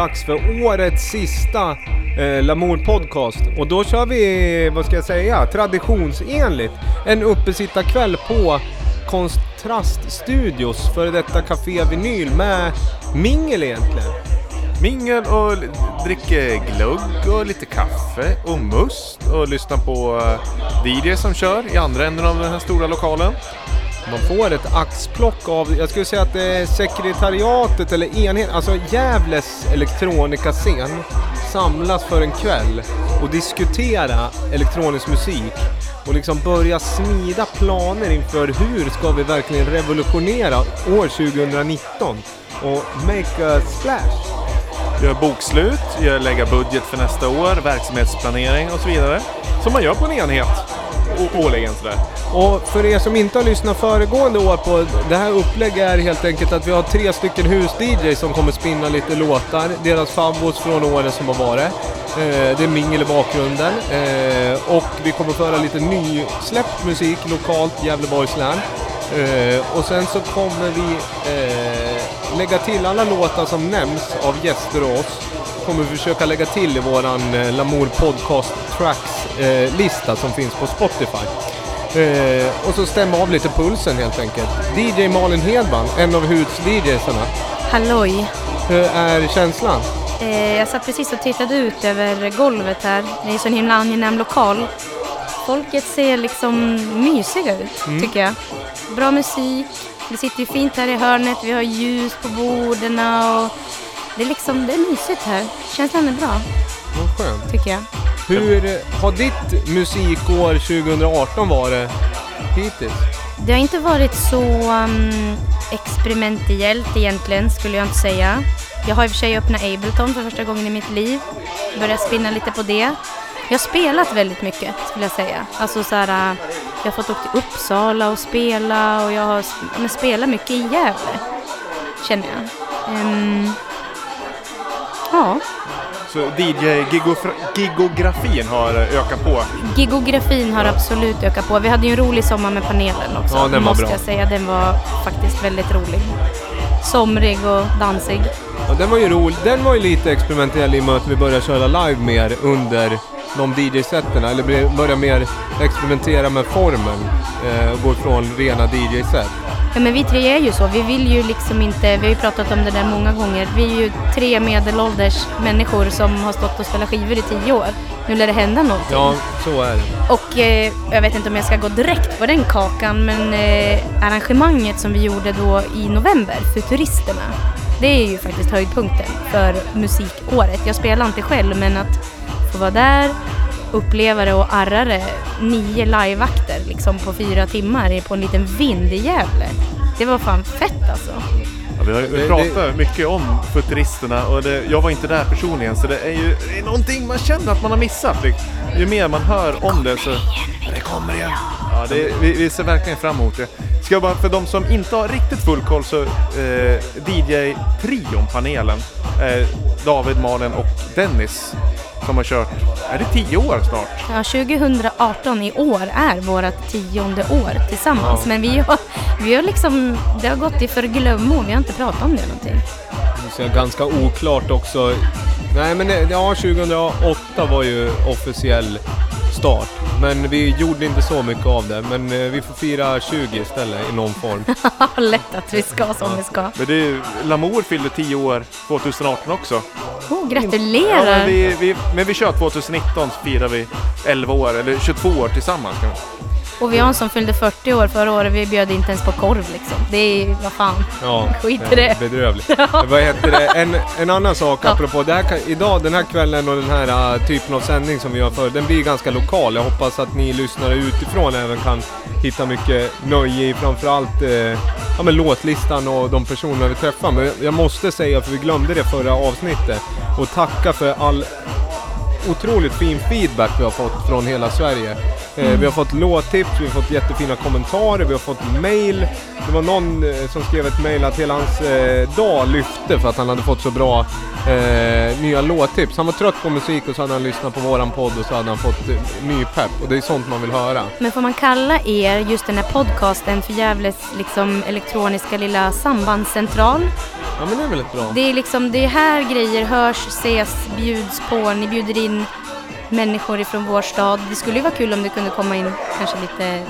dags för årets sista eh, Lamour Podcast. Och då kör vi, vad ska jag säga, traditionsenligt en uppesittarkväll på Kontrast Studios, före detta Café Vinyl med mingel egentligen. Mingel och dricker glögg och lite kaffe och must och lyssna på eh, DJ som kör i andra änden av den här stora lokalen. Man får ett axplock av, jag skulle säga att det är sekretariatet eller enheten, alltså Gävles elektronikascen samlas för en kväll och diskutera elektronisk musik och liksom börja smida planer inför hur ska vi verkligen revolutionera år 2019 och make a splash. Gör bokslut, gör lägga budget för nästa år, verksamhetsplanering och så vidare. Som man gör på en enhet årligen sådär. Och för er som inte har lyssnat föregående år på det här upplägget är helt enkelt att vi har tre stycken hus-DJ som kommer spinna lite låtar. Deras favvos från åren som har varit. Eh, det är mingel i bakgrunden. Eh, och vi kommer föra lite nysläppt musik lokalt Gävleborgs län. Uh, och sen så kommer vi uh, lägga till alla låtar som nämns av gäster och oss. Kommer vi försöka lägga till i våran eh, Lamour Podcast Tracks eh, som finns på Spotify. Eh, och så stämma av lite pulsen helt enkelt. DJ Malin Hedman, en av huds-DJsarna. Halloj! Hur är känslan? Eh, jag satt precis och tittade ut över golvet här. Det är så en himla angenäm lokal. Folket ser liksom mysiga ut, tycker jag. Bra musik. Vi sitter ju fint här i hörnet. Vi har ljus på borden och det är liksom, det är mysigt här. Känslan är bra, Vad skönt. tycker jag. Hur har ditt musikår 2018 varit hittills? Det har inte varit så um, experimentellt egentligen, skulle jag inte säga. Jag har i och för sig öppnat Ableton för första gången i mitt liv. Börjat spinna lite på det. Jag har spelat väldigt mycket, skulle jag säga. Alltså så här, äh, jag har fått åka till Uppsala och spela och jag har sp- ja, men spelat mycket i Gävle, känner jag. Ehm, ja, Så DJ-gigografin har ökat på. gigografin har absolut ökat på. Vi hade ju en rolig sommar med panelen också, Ja, den var måste bra. jag säga. Den var faktiskt väldigt rolig. Somrig och dansig. Ja, den var ju rolig. Den var ju lite experimentell i och med att vi började köra live mer under de DJ-sätterna. Eller börja- börja mer experimentera med formen. Eh, och gå ifrån rena DJ-set. Ja men vi tre är ju så. Vi vill ju liksom inte, vi har ju pratat om det där många gånger. Vi är ju tre medelålders människor som har stått och spelat skivor i tio år. Nu lär det hända någonting. Ja, så är det. Och eh, jag vet inte om jag ska gå direkt på den kakan men eh, arrangemanget som vi gjorde då i november, Futuristerna. Det är ju faktiskt höjdpunkten för musikåret. Jag spelar inte själv men att få vara där, uppleva det och arra det. Nio liveakter liksom på fyra timmar på en liten vind i Gävle. Det var fan fett alltså. Ja, vi har vi pratat mycket om futuristerna och det, jag var inte där personligen så det är ju det är någonting man känner att man har missat. liksom. Ju mer man hör om det så... Det kommer igen! Ja, det, vi, vi ser verkligen fram emot det. Ska jag bara, för de som inte har riktigt full koll så eh, DJ-trion, panelen, eh, David, Malin och Dennis som har kört, är det tio år snart? Ja, 2018 i år är vårt tionde år tillsammans. Ja. Men vi har, vi har liksom, det har gått i förglömmo. Vi har inte pratat om det någonting. Det är ganska oklart också. Nej men ja, 2008 var ju officiell start. Men vi gjorde inte så mycket av det. Men eh, vi får fira 20 istället i någon form. Lätt att vi ska som vi ska. Men det är Lamour fyllde tio år 2018 också. Oh, Ja, gratulerar! men, vi, vi, men vi kör 2019 så firar vi 11 år, eller 22 år tillsammans. kan man- Och vi har en som fyllde 40 år förra året. Vi bjöd inte ens på korv liksom. Det är, vad fan. Ja, Skit i det. Bedrövligt. Vad heter det? En, en annan sak Ja. apropå det här, kan- idag, den här kvällen och den här uh, typen av sändning som vi gör för, den blir ganska lokal. Jag hoppas att ni lyssnare utifrån även kan hitta mycket nöje i framförallt uh, ja, men låtlistan och de personerna vi träffar. Men jag måste säga, för vi glömde det förra avsnittet, och tacka för all otroligt fin feedback vi har fått från hela Sverige. Eh, Vi har fått låttips, vi har fått jättefina kommentarer, vi har fått mail. Det var någon eh, som skrev ett mail att hela hans eh, dag lyfte för att han hade fått så bra eh, nya låttips. Han var trött på musik och så hade han lyssnat på våran podd och så hade han fått ny pepp. Och det är sånt man vill höra. Men får man kalla er, just den här podcasten, för Gävles liksom elektroniska lilla sambandscentral? Ja men det är väl ett bra. Det är liksom, det är här grejer hörs, ses, bjuds på. Ni bjuder in människor ifrån vår stad. Det skulle ju vara kul om det kunde komma in kanske lite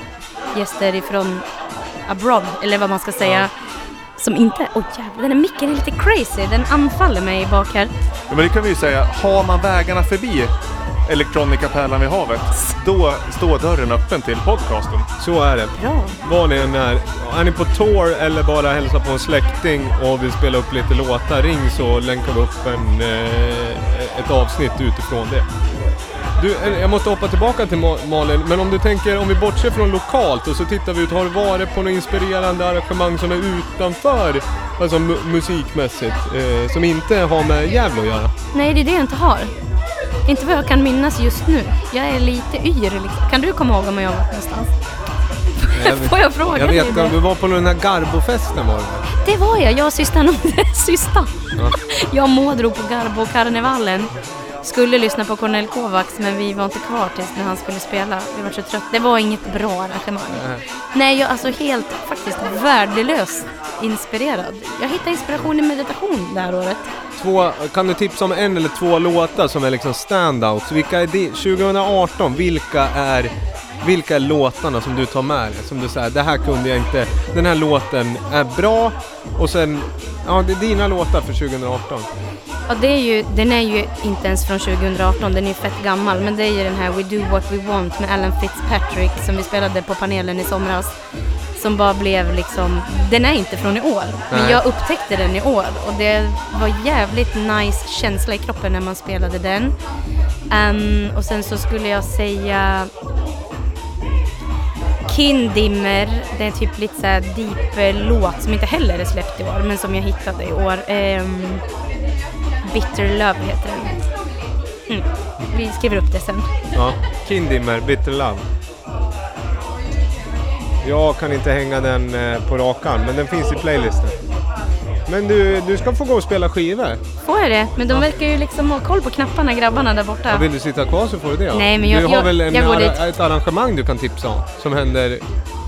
gäster ifrån abroad, eller vad man ska säga. Som inte, oj jävlar, den här micken är lite crazy. Den anfaller mig bak här. Ja, men det kan vi ju säga, har man vägarna förbi Electronica Pärlan vid havet, då står dörren öppen till podcasten. Så är det. Bra. Var ni än är. Är ni på tour eller bara hälsar på en släkting och vill spela upp lite låtar, ring så länkar vi upp en, eh, ett avsnitt utifrån det. Du, eh, jag måste hoppa tillbaka till Ma- Malin, men om du tänker, om vi bortser från lokalt och så tittar vi ut, har du varit på något inspirerande arrangemang som är utanför, alltså mu- musikmässigt, eh, som inte har med Gävle att göra? Nej, det är det jag inte har. Inte vad jag kan minnas just nu. Jag är lite yr liksom. Kan du komma ihåg om jag varit någonstans? Får jag fråga Jag dig vet det? om du var på den här Garbofesten var det? Det var jag, jag och systern. systern. Ja. Jag och Maud drog på Garbo-karnevalen. Skulle lyssna på Cornel Kovacs men vi var inte kvar tills när han skulle spela. Vi var så trötta. Det var inget bra arrangemang. Nej. Nej, jag är alltså helt faktiskt värdelöst inspirerad. Jag hittade inspiration i meditation det här året. Två, kan du tipsa om en eller två låtar som är liksom standouts? Vilka är det? 2018, vilka är, vilka är låtarna som du tar med dig? Som du säger, det här kunde jag inte, den här låten är bra och sen, ja det är dina låtar för 2018. Ja, det är ju, den är ju inte ens från 2018, den är ju fett gammal. Men det är ju den här We Do What We Want med Alan Fitzpatrick som vi spelade på panelen i somras. Som bara blev liksom, den är inte från i år. Men Nej. jag upptäckte den i år och det var jävligt nice känsla i kroppen när man spelade den. Ehm, och sen så skulle jag säga Kindimmer, det är typ lite såhär deep-låt eh, som inte heller är släppt i år men som jag hittade i år. Um, Bitter Love heter den. Mm. Vi skriver upp det sen. Ja, Kindimmer, Bitter Love. Jag kan inte hänga den eh, på rakan, men den finns i playlisten. Men du, du ska få gå och spela skivor. Får jag det? Men de verkar ju liksom ha koll på knapparna grabbarna där Ja. borta. Vill du sitta kvar så får du det. Ja. Nej, men jag- du har jag- väl en, jag går dit. ett arrangemang du kan tipsa om som händer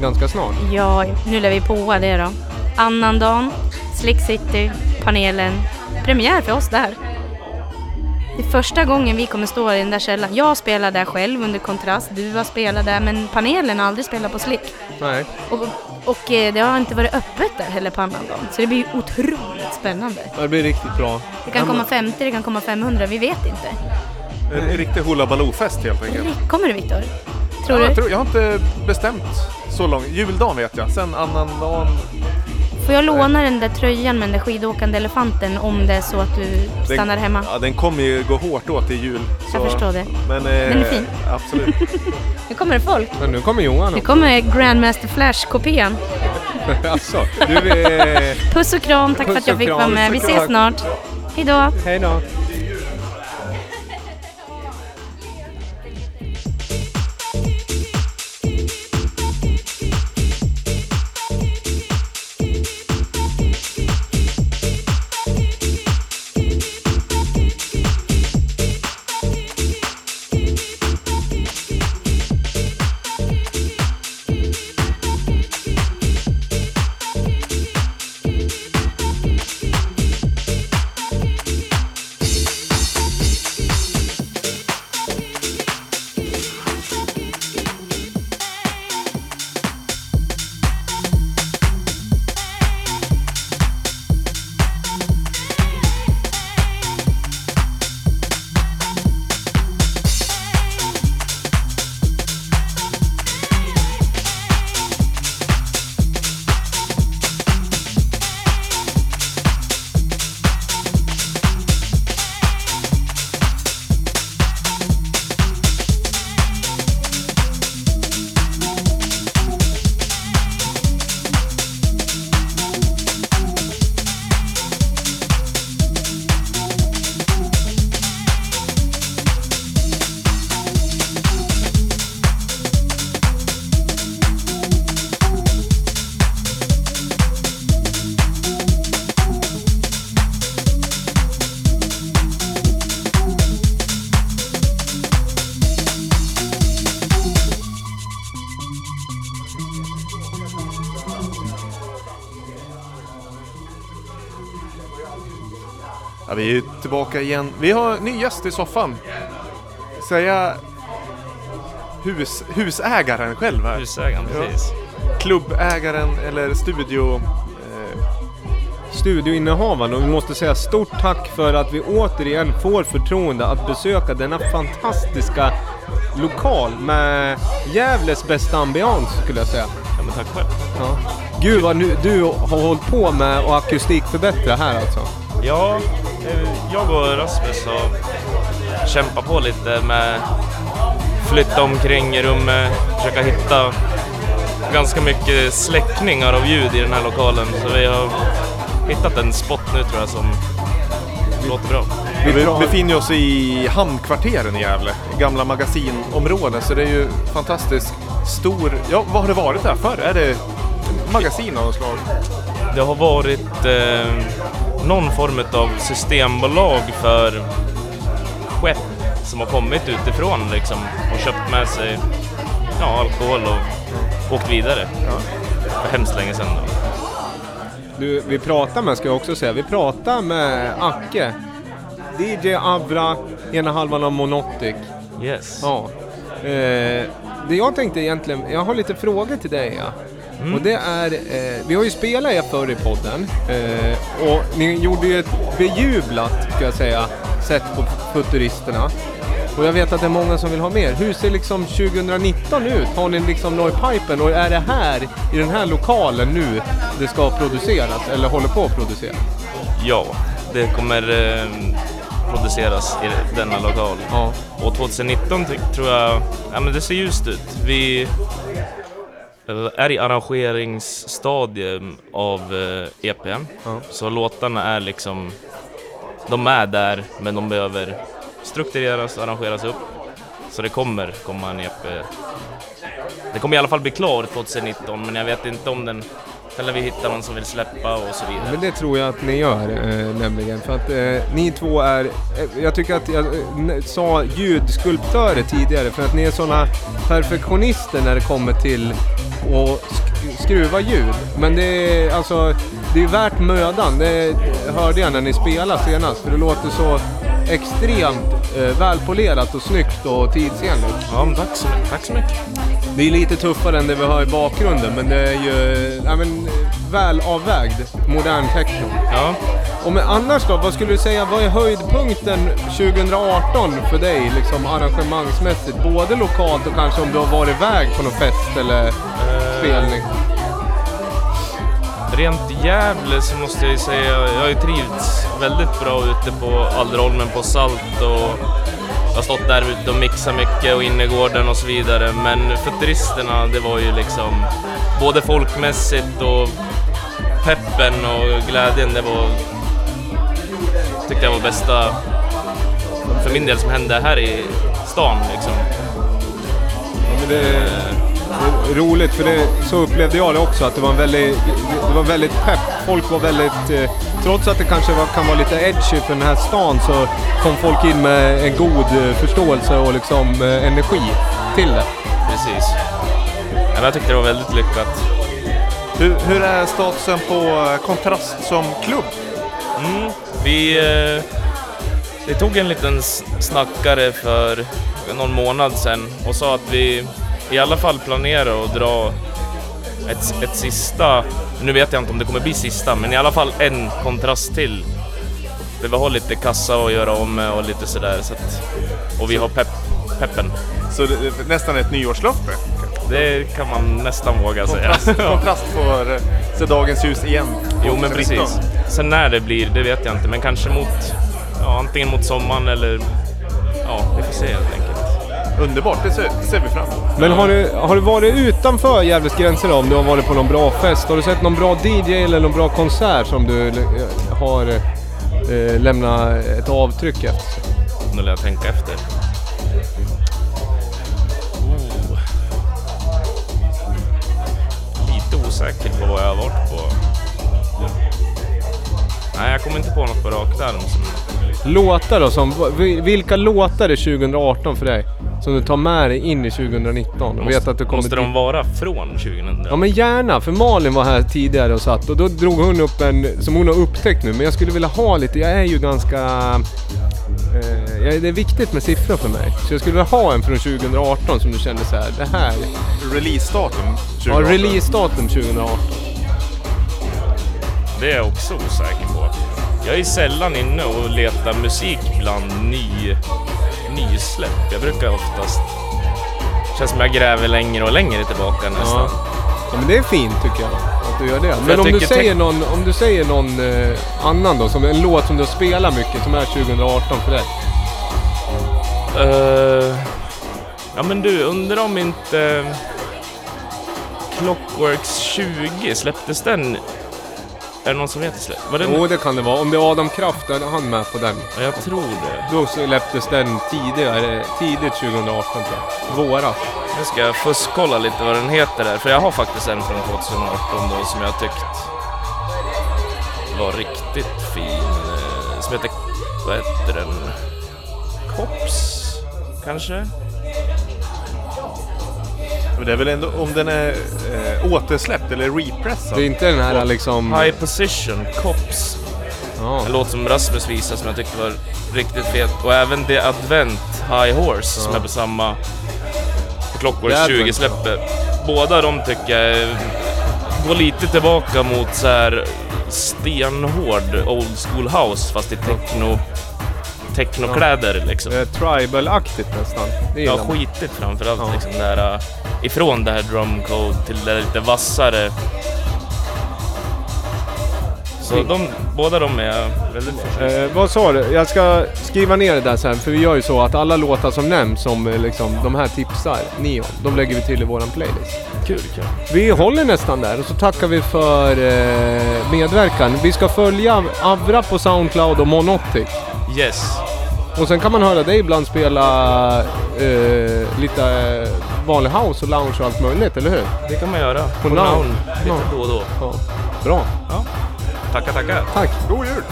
ganska snart? Ja, nu lär vi på det då. Annandagen, Slick City, panelen. Premiär för oss där. Det är första gången vi kommer stå i den där källaren. Jag spelar där själv under kontrast, du har spelat där, men panelen har aldrig spelat på Slick. Nej. Och, och eh, det har inte varit öppet där heller på annandagen. Så det blir ju otroligt spännande. Det blir riktigt bra. Det kan komma 50, det kan komma 500, vi vet inte. En, riktig Hoola Baloo-fest helt enkelt. Kommer du Viktor? Tror Ja, du? jag, tror, jag har inte bestämt så långt. Juldagen vet jag, sen annandagen... Får jag låna den där tröjan med den där skidåkande elefanten om det är så att du stannar hemma? Ja, den kommer ju gå hårt åt i jul. Jag förstår det. Men, eh, Den är fin. Absolut. Nu kommer det folk. Men nu kommer Johan Nu kommer Grandmaster Flash-kopian. alltså, du, eh, Puss och kram, tack för Puss att jag fick vara med. Vi ses snart. Hejdå! hej då. Tillbaka igen. Vi har ny gäst i soffan. Säga hus, husägaren själv här. Husägaren, Ja. precis. Klubbägaren eller studio... Eh, studioinnehavaren och vi måste säga stort tack för att vi återigen får förtroende att besöka denna fantastiska lokal med Gävles bästa ambians skulle jag säga. Ja, men tack själv. Ja. Gud vad nu, du har hållit på med att akustikförbättra här alltså. Ja, jag och Rasmus har kämpat på lite med flytta omkring i rummet, försöka hitta ganska mycket släckningar av ljud i den här lokalen. Så vi har hittat en spot nu tror jag som låter bra. vi befinner oss i hamnkvarteren i Gävle, gamla magasinområdet. Så det är ju fantastiskt stor... Ja, vad har det varit där förr? Är det magasin av något slag? Det har varit eh, någon form av systembolag för skepp som har kommit utifrån liksom och köpt med sig ja, alkohol och åkt vidare. För hemskt länge sedan. Då. Du, vi pratar med, ska jag också säga, vi pratar med Acke. DJ Avra, ena halvan av Monotic. Yes. Ja. Eh, det jag tänkte egentligen, jag har lite frågor till dig ja. Och det är, eh, vi har ju spelat er förr i podden eh, och ni gjorde ju ett bejublat, ska jag säga, sätt på Futuristerna. Och jag vet att det är många som vill ha mer. Hur ser liksom 2019 ut? Har ni liksom något i pipen och är det här, i den här lokalen nu, det ska produceras eller håller på att produceras? Ja, det kommer eh, produceras i denna lokal. Ja. Och 2019 ty- tror jag, ja men det ser ljust ut. Vi är i arrangeringsstadium av eh, EPn. Ja. Så låtarna är liksom, de är där men de behöver struktureras och arrangeras upp. Så det kommer komma en EP. Det kommer i alla fall bli klar 2019 men jag vet inte om den, eller vi hittar någon som vill släppa och så vidare. Men det tror jag att ni gör eh, nämligen. För att eh, ni två är, eh, jag tycker att jag eh, sa ljudskulptörer tidigare för att ni är sådana perfektionister när det kommer till att sk- skruva ljud. Men det är alltså, det är värt mödan. Det hörde jag när ni spelade senast för det låter så extremt eh, välpolerat och snyggt och tidsenligt. Ja, men tack så mycket. Tack så mycket. Det är lite tuffare än det vi hör i bakgrunden men det är ju ja, men, väl avvägd modern techno. Ja. Och men annars då, vad skulle du säga, vad är höjdpunkten 2018 för dig liksom arrangemangsmässigt? Både lokalt och kanske om du har varit iväg på någon fest eller spelning? Rent Gävle så måste jag ju säga, jag har ju trivts väldigt bra ute på Alderholmen på Salt och jag har stått där ute och mixat mycket och innergården och så vidare. Men Futuristerna, det var ju liksom både folkmässigt och peppen och glädjen, det var tyckte jag var bästa för min del som hände här i stan liksom. Ja, men det, roligt för det, så upplevde jag det också att det var en väldigt, det var väldigt pepp. Folk var väldigt, eh, trots att det kanske var, kan vara lite edgy för den här stan så kom folk in med en god eh, förståelse och liksom eh, energi till det. Precis. Men jag tyckte det var väldigt lyckat. Hur, hur är statusen på eh, Kontrast som klubb? Mm, vi, eh, vi tog en liten snackare för någon månad sedan och sa att vi i alla fall planerar att dra ett, ett sista, nu vet jag inte om det kommer bli sista, men i alla fall en kontrast till. Där vi har lite kassa att göra om med och lite sådär. Så att, och vi har pepp, peppen. Så det, nästan ett nyårslöfte. Det kan man nästan våga säga. Kontrast, kontrast får eh, se dagens ljus igen. Jo men 2019. precis. Sen när det blir, det vet jag inte. Men kanske mot, ja, antingen mot sommaren eller, ja, vi får se helt enkelt. Underbart, det ser, ser vi fram emot. Men har du, har du varit utanför Gävles gränser då? Om du har varit på någon bra fest? Har du sett någon bra DJ eller någon bra konsert som du eh, har eh, lämnat ett avtryck efter? Nu lär jag tänka efter. Oh. Lite osäker på vad jag har varit på. Nej, jag kommer inte på något på rak arm. Låtar då? Som, vi- vilka låtar är 2018 för dig? Som du tar med dig in i 2019 och vet att du kommer Måste de dit. vara från 2000? Ja men gärna, för Malin var här tidigare och satt och då drog hon upp en som hon har upptäckt nu. Men jag skulle vilja ha lite, jag är ju ganska... Eh, det är viktigt med siffror för mig. Så jag skulle vilja ha en från 2018 som du kände så här, det här. Releasedatum Ja, 2018. releasedatum 2018. Det är jag också osäker på. Jag är sällan inne och letar musik bland ny, nysläpp. Jag brukar oftast... Känns som jag gräver längre och längre tillbaka nästan. Ja. men det är fint tycker jag. Att du gör det. Men om du, säger någon, om du säger någon eh, annan då, som en låt som du spelar mycket, som är 2018 för dig. Eh, ja men du, undrar om inte Clockworks 20, släpptes den? Är det någon som vet det? Var? Jo det kan det vara. Om det är Adam Kraft, då är han med på den. Ja, jag tror det. Då släpptes den tidigare, tidigt 2018 tror jag. Våras. Nu ska jag fuskkolla lite vad den heter där, för jag har faktiskt en från 2018 då som jag tyckt var riktigt fin. eh, Som heter, vad heter den? Kops? Kanske? Men det är väl ändå om den är eh, återsläppt eller repressad. Det är inte den här liksom... High Position, Kops. Ja. En låt som Rasmus visade som jag tyckte var riktigt fet. Och även The Advent High Horse som är på samma på Clockwork The Advent, 20 släppet. Båda de tycker jag går lite tillbaka mot så här stenhård old school house fast i techno technokläder liksom. Det är tribal-aktigt nästan. Det Ja, man. skitigt framförallt Ja. liksom där, äh, ifrån det här drumcode till det lite vassare. Så de, båda de är väldigt. Eh, vad sa du? Jag ska skriva ner det där sen, för vi gör ju så att alla låtar som nämns, som eh, liksom, de här tipsar ni om, de lägger vi till i våran playlist. Kul, kul. Vi håller nästan där och så tackar vi för eh, medverkan. Vi ska följa Avra på Soundcloud och Monotic. Yes. Och sen kan man höra dig ibland spela eh, lite eh, vanlig house och lounge och allt möjligt, eller hur? Det kan man göra. På På. Noun. Lite då och då. Ja. Bra. Ja. Tackar, tackar. Tack. God jul!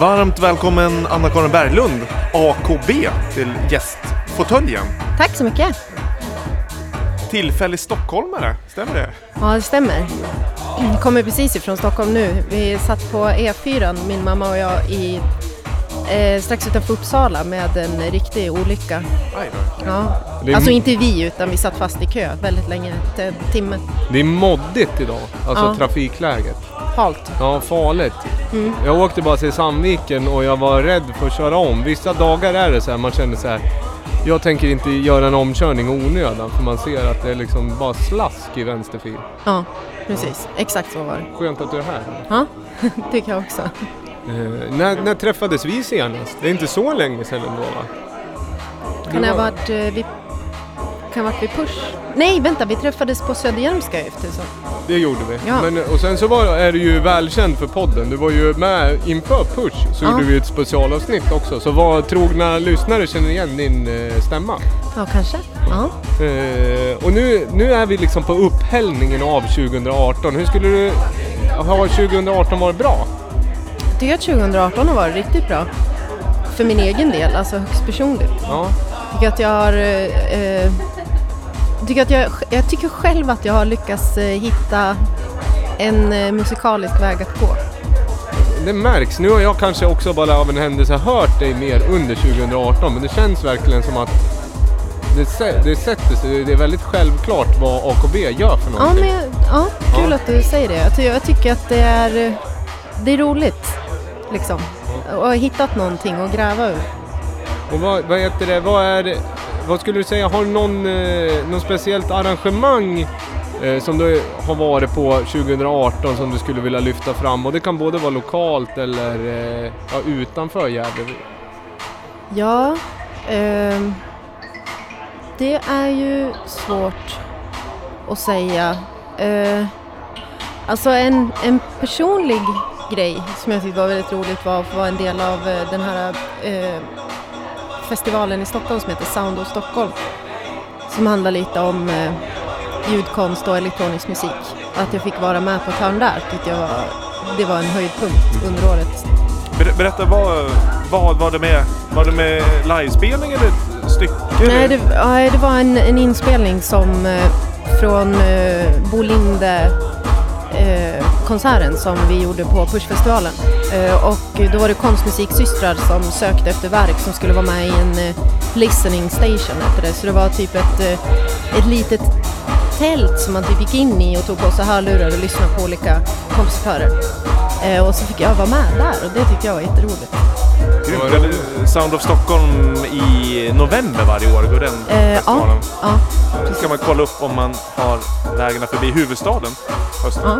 Varmt välkommen Anna-Karin Berglund, AKB, till gästfåtöljen. Tack så mycket. Tillfällig stockholmare, stämmer det? Ja, det stämmer. Jag kommer precis ifrån Stockholm nu. Vi satt på E4, min mamma och jag, i, eh, strax utanför Uppsala med en riktig olycka. Aj. Ja. Alltså inte vi, utan vi satt fast i kö väldigt länge, till en timme. Det är moddigt idag, alltså Ja. trafikläget. Halt. Ja, farligt. Mm. Jag åkte bara till Sandviken och jag var rädd för att köra om. Vissa dagar är det så här, man känner så här. Jag tänker inte göra en omkörning onödan för man ser att det är liksom bara slask i vänsterfil. Ja, precis. Exakt så var det. Skönt att du är här. Ja, tycker jag också. Eh, när, när träffades vi senast? Det är inte så länge sedan ändå va? Kan det ha var- varit eh, vid, kan varit vid Push? Nej, vänta, vi träffades på Söderhjälmska efter så. Det gjorde vi. Ja. Men, och sen så var, är du ju välkänd för podden. Du var ju med inför Push så Ja. gjorde vi ett specialavsnitt också. Så vad trogna lyssnare känner igen din eh, stämma. Ja, kanske. Ja. Eh, och nu, nu är vi liksom på upphällningen av 2018. Hur skulle du... Har 2018 varit bra? Jag tycker att 2018 har varit riktigt bra. För min egen del, alltså högst personligt. Ja. Jag tycker att jag har... Eh, eh, tycker att jag, jag tycker själv att jag har lyckats eh, hitta en eh, musikalisk väg att gå. Det märks. Nu har jag kanske också bara av en händelse hört dig mer under 2018. Men det känns verkligen som att det, sä- det sätter sig. Det är väldigt självklart vad AKB gör för Ja, någonting. men, jag- ja, kul Ja. att du säger det. Jag, ty- jag tycker att det är, det är roligt. Liksom. Och har hittat någonting att gräva ur. Och vad, vad heter det, vad är vad skulle du säga, har du någon, eh, någon speciellt arrangemang eh, som du har varit på 2018 som du skulle vilja lyfta fram? Och det kan både vara lokalt eller eh, ja, utanför Gävle. Ja, ehm, det är ju svårt att säga. Eh, alltså en, en personlig grej som jag tyckte var väldigt roligt var att få vara en del av eh, den här eh, festivalen i Stockholm som heter Sound of Stockholm. Som handlar lite om eh, ljudkonst och elektronisk musik. Att jag fick vara med på ett hörn där tyckte jag var, det var en höjdpunkt under året. Ber, berätta, vad, vad var det med? Var det med livespelning eller ett stycke? Nej, det, ja, det var en, en inspelning som eh, från eh, Bolinde eh, konserten som vi gjorde på Pushfestivalen. Eh, och då var det konstmusiksystrar som sökte efter verk som skulle vara med i en eh, listening station efter det. Så det var typ ett, eh, ett litet tält som man typ gick in i och tog på sig hörlurar och lyssnade på olika kompositörer. Eh, och så fick jag vara med där och det tyckte jag var jätteroligt. Grymt. Sound of Stockholm i november varje år går den Eh, ja, festivalen. ja, Då ska man kolla upp om man har vägarna förbi huvudstaden hösten. ja.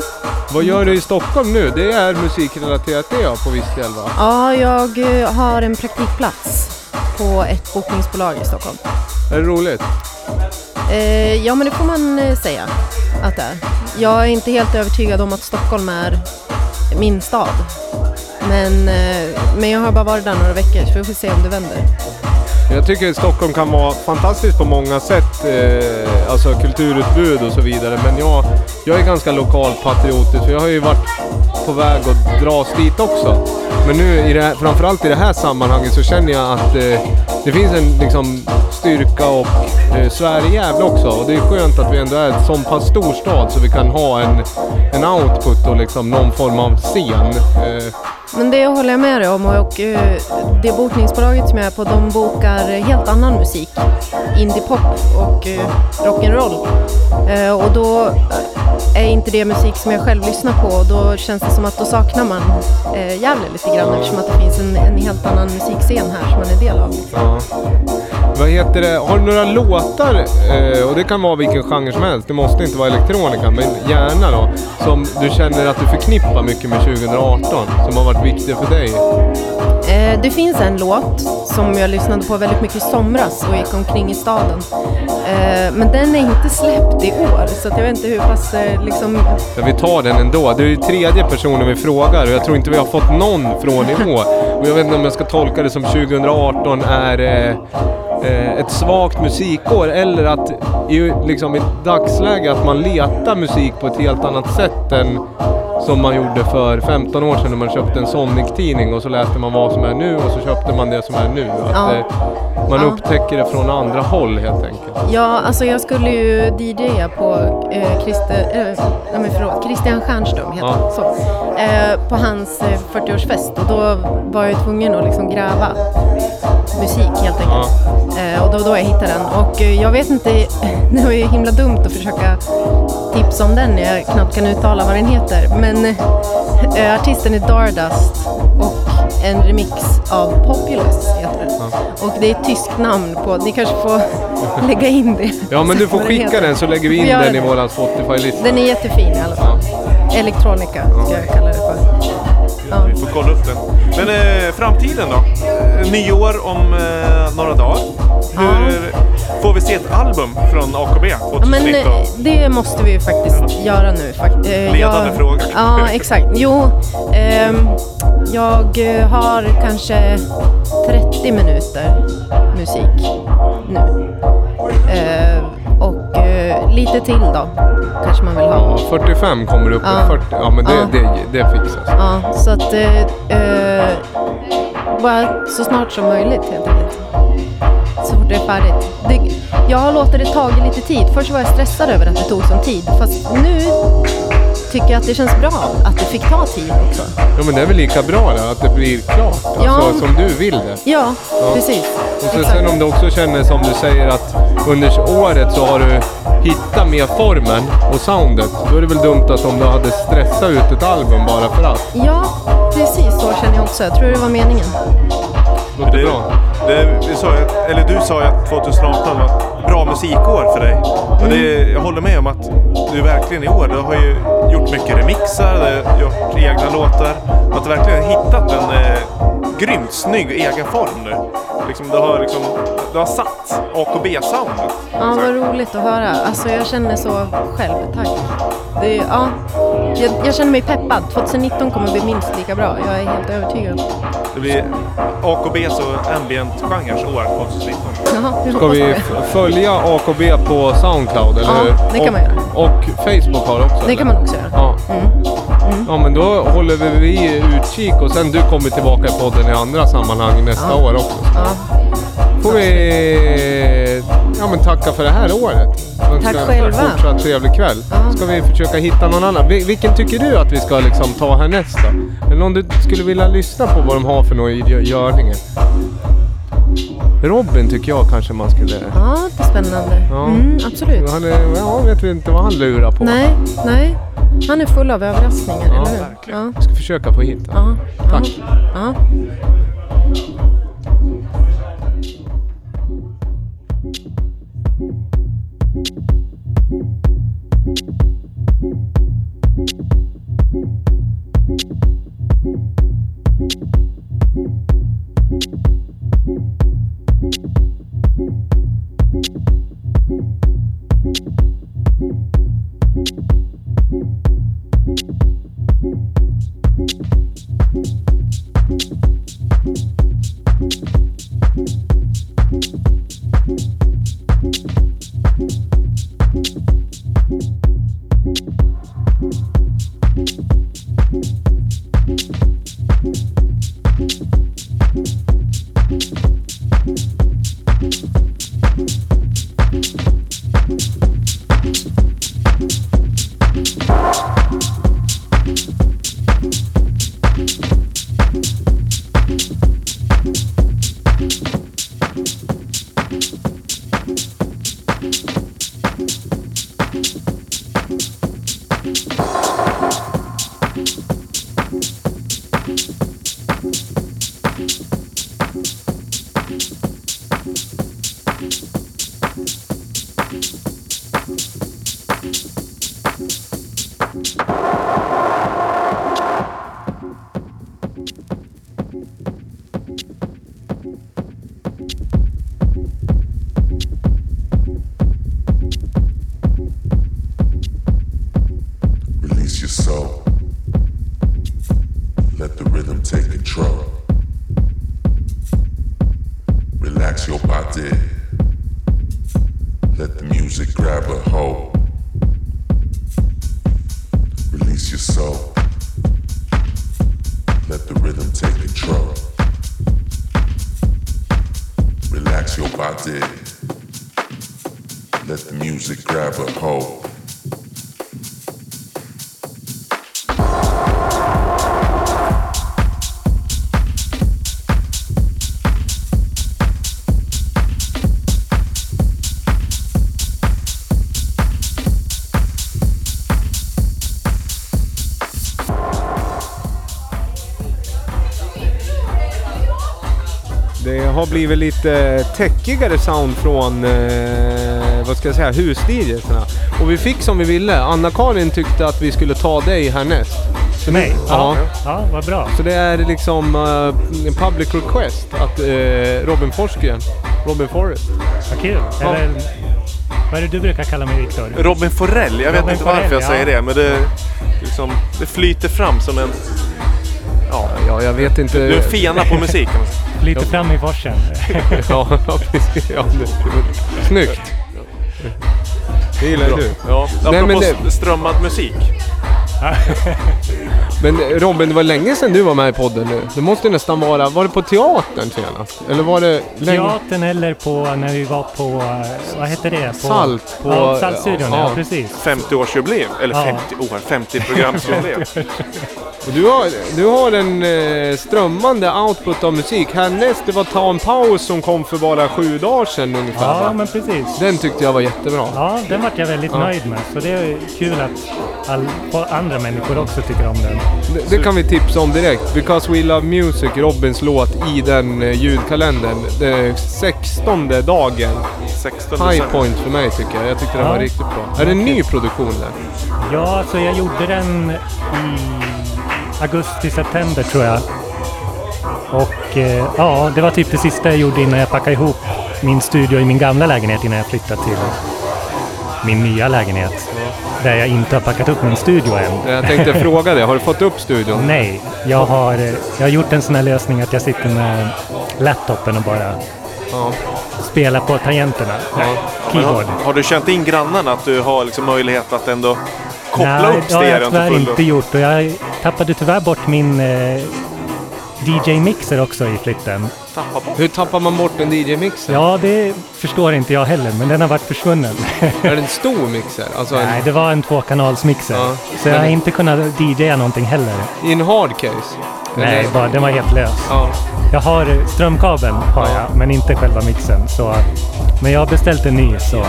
Vad gör du i Stockholm nu? Det är musikrelaterat det ja, på viss del va? Ja, jag eh, har en praktikplats på ett bokningsbolag i Stockholm. Är det roligt? Eh, ja, men det får man säga att det är. Jag är inte helt övertygad om att Stockholm är min stad. Men, eh, men jag har bara varit där några veckor så vi får se om det vänder. Jag tycker att Stockholm kan vara fantastiskt på många sätt. Eh, alltså kulturutbud och så vidare. Men jag, jag är ganska lokalpatriotisk för jag har ju varit på väg att dras dit också. Men nu, i det här, framförallt i det här sammanhanget, så känner jag att eh, det finns en liksom, styrka och eh, Sverige Gävle också. Och det är skönt att vi ändå är en så pass stor stad så vi kan ha en, en output och liksom någon form av scen. Eh, Men det håller jag med dig om och, och uh, det bokningsbolaget som jag är på de bokar helt annan musik. Indiepop och uh, rock'n'roll. Uh, och då är inte det musik som jag själv lyssnar på och då känns det som att då saknar man eh, Gävle lite grann eftersom att det finns en, en helt annan musikscen här som man är del av. Ja. Vad heter det? Har du några låtar, eh, och det kan vara vilken genre som helst, det måste inte vara elektronika, men gärna då, som du känner att du förknippar mycket med 2018, som har varit viktig för dig? Eh, det finns en låt som jag lyssnade på väldigt mycket i somras och gick omkring i staden. Eh, men den är inte släppt i år så jag vet inte hur pass eh, liksom... Ja, vi tar den ändå. Det är ju tredje personen vi frågar och jag tror inte vi har fått någon från i år. Och jag vet inte om jag ska tolka det som 2018 är ett svagt musikår eller att i, liksom, i dagsläget att man letar musik på ett helt annat sätt än som man gjorde för 15 år sedan när man köpte en Sonic-tidning och så läste man vad som är nu och så köpte man det som är nu. Att Ja. det, man Ja. upptäcker det från andra håll helt enkelt. Ja, alltså jag skulle ju DJa på eh, Christer, eh, nej förlåt, Christian Stjernström heter Ja. så. Eh, på hans eh, 40-årsfest och då var jag tvungen att liksom gräva musik helt enkelt. Eh, och det var då jag hittade den. Och eh, jag vet inte, det var ju himla dumt att försöka tipsa om den när jag knappt kan uttala vad den heter. Men eh, artisten är Dardust och en remix av Populous heter den. Och det är ett tyskt namn på, ni kanske får lägga in det. Ja men du får skicka den så lägger vi in den i våran Spotify-lista. Den är jättefin i alla fall. Elektronika ska jag kalla det för. Ja. Vi får kolla upp den. Men eh, framtiden då? Eh, Nyår om eh, några dagar. Hur, Får vi se ett album från AKB Ja, 2019? men eh, det måste vi ju faktiskt göra nu. fakt- eh, Ledande jag, fråga. Ja, exakt. Jo, ehm, jag har kanske 30 minuter musik nu. Eh, och lite till då, kanske man vill ha. Ja, 45 kommer upp Ja. i 40. Ja men det, Ja. det, det fixas. Ja, så att eh, eh, bara så snart som möjligt helt enkelt. Så fort det är färdigt. Det, jag har låtit det tagit lite tid. Först var jag stressad över att det tog sån tid. Fast nu tycker att det känns bra att det fick ta tid också. Ja men det är väl lika bra det, att det blir klart. Alltså Ja. som du vill det. Ja, precis. Och så, sen om du också känner som du säger att under året så har du hittat mer formen och soundet. Då är det väl dumt att om du hade stressat ut ett album bara för att. Ja, precis så känner jag också. Jag tror det var meningen. Låter Det, bra. Det, vi sa, ju eller du sa ju att 2018 var ett bra musikår för dig. Och det, jag håller med om att du verkligen i år, du har ju gjort mycket remixar, du har gjort egna låtar. Att du verkligen har hittat en eh, grymt snygg egen form nu. Liksom, du, har liksom, du har satt AKB-soundet. Ja, vad roligt att höra. Alltså jag känner så själv. Tack. Det, ja, jag, jag känner mig peppad. 2019 kommer bli minst lika bra. Jag är helt övertygad. Det blir AKBs och ambient-genrens 2019. Jaha, hur Ska vi följa AKB på Soundcloud eller Ja, hur? det kan och, man göra. Och Facebook har också? Det eller? kan man också göra. Ja. ja men då håller vi utkik och sen du kommer tillbaka i podden i andra sammanhang nästa Ja. år också. Ja. får vi ja, men tacka för det här året. Tack en själva. fortsatt trevlig kväll. Ja. Ska vi försöka hitta någon annan? Vil- Vilken tycker du att vi ska liksom ta härnäst då? Det någon du skulle vilja lyssna på vad de har för några i gö- görningen? Robin tycker jag kanske man skulle... Ja, det är spännande. Ja. Mm, absolut. Han är, ja, vet vi inte vad han lurar på. Nej, nej. Han är full av överraskningar, Ja, eller hur? verkligen. Ja, Jag ska försöka få hit honom. ja. Tack. Ja. Har blivit lite täckigare sound från, eh, vad ska jag säga, hus-DJsarna. Och vi fick som vi ville. Anna-Karin tyckte att vi skulle ta dig härnäst. Så Mig? nu- Ja. Ja, vad bra. Så det är liksom eh, en public request att eh, Robin Forsgren, Robin Forrest. Vad kul. Ja. Eller, vad är det du brukar kalla mig Viktor? Robin Forell, jag vet Robin inte varför Forell, jag ja. säger det, men det, liksom, det flyter fram som en... Ja, Ja, jag vet inte. du är en fena på musik. Flyter fram i forsen. ja, precis. Ja, snyggt. Det gillar du. Ja, Nej, men det- strömmad musik. Men Robin, det var länge sedan du var med i podden nu. Det måste nästan vara... Var det på teatern senast? Eller var det länge... Teatern eller på när vi var på, eh, vad heter det? På, Salt på- ja, Saltstudion, ja, ja. precis. 50-årsjubileum, eller Ja. 50 år, 50-programsjubileum. Och du, har, du har en eh, strömmande output av musik. Härnäst, det var Ta en paus som kom för bara sju dagar sedan ungefär. Ja, va? men precis. Den tyckte jag var jättebra. Ja, den vart jag väldigt Ja. nöjd med. Så det är kul att all, andra människor också tycker om den. Det, det kan vi tipsa om direkt. Because We Love Music, Robins låt i den eh, ljudkalendern. Det 16 dagen. 16 High point för mig tycker jag. Jag tyckte den Ja. var riktigt bra. Är det en ny produktion där? Ja, så jag gjorde den i augusti-september tror jag. Och eh, ja, det var typ det sista jag gjorde innan jag packade ihop min studio i min gamla lägenhet innan jag flyttade till min nya lägenhet. Där jag inte har packat upp min studio än. Jag tänkte fråga dig, har du fått upp studion? Nej, jag har, eh, jag har gjort en sån här lösning att jag sitter med laptopen och bara Ja. spelar på tangenterna. Men Keyboard. har, har du känt in grannarna att du har liksom möjlighet att ändå koppla Nej, upp det har jag stereon till tyvärr inte gjort. Och jag tappade tyvärr bort min eh, DJ-mixer också i flytten. Tappa bort. Hur tappar man bort en DJ-mixer? Ja, det förstår inte jag heller, men den har varit försvunnen. Är det en stor mixer? Alltså en, Nej, det var en tvåkanalsmixer. Ja, Så jag har inte kunnat DJa någonting heller. I en hard case? Nej, Eller- bara, den var helt lös. Ja. Jag har eh, strömkabeln, har Ja. jag, men inte själva mixen. Så, men jag har beställt en ny, så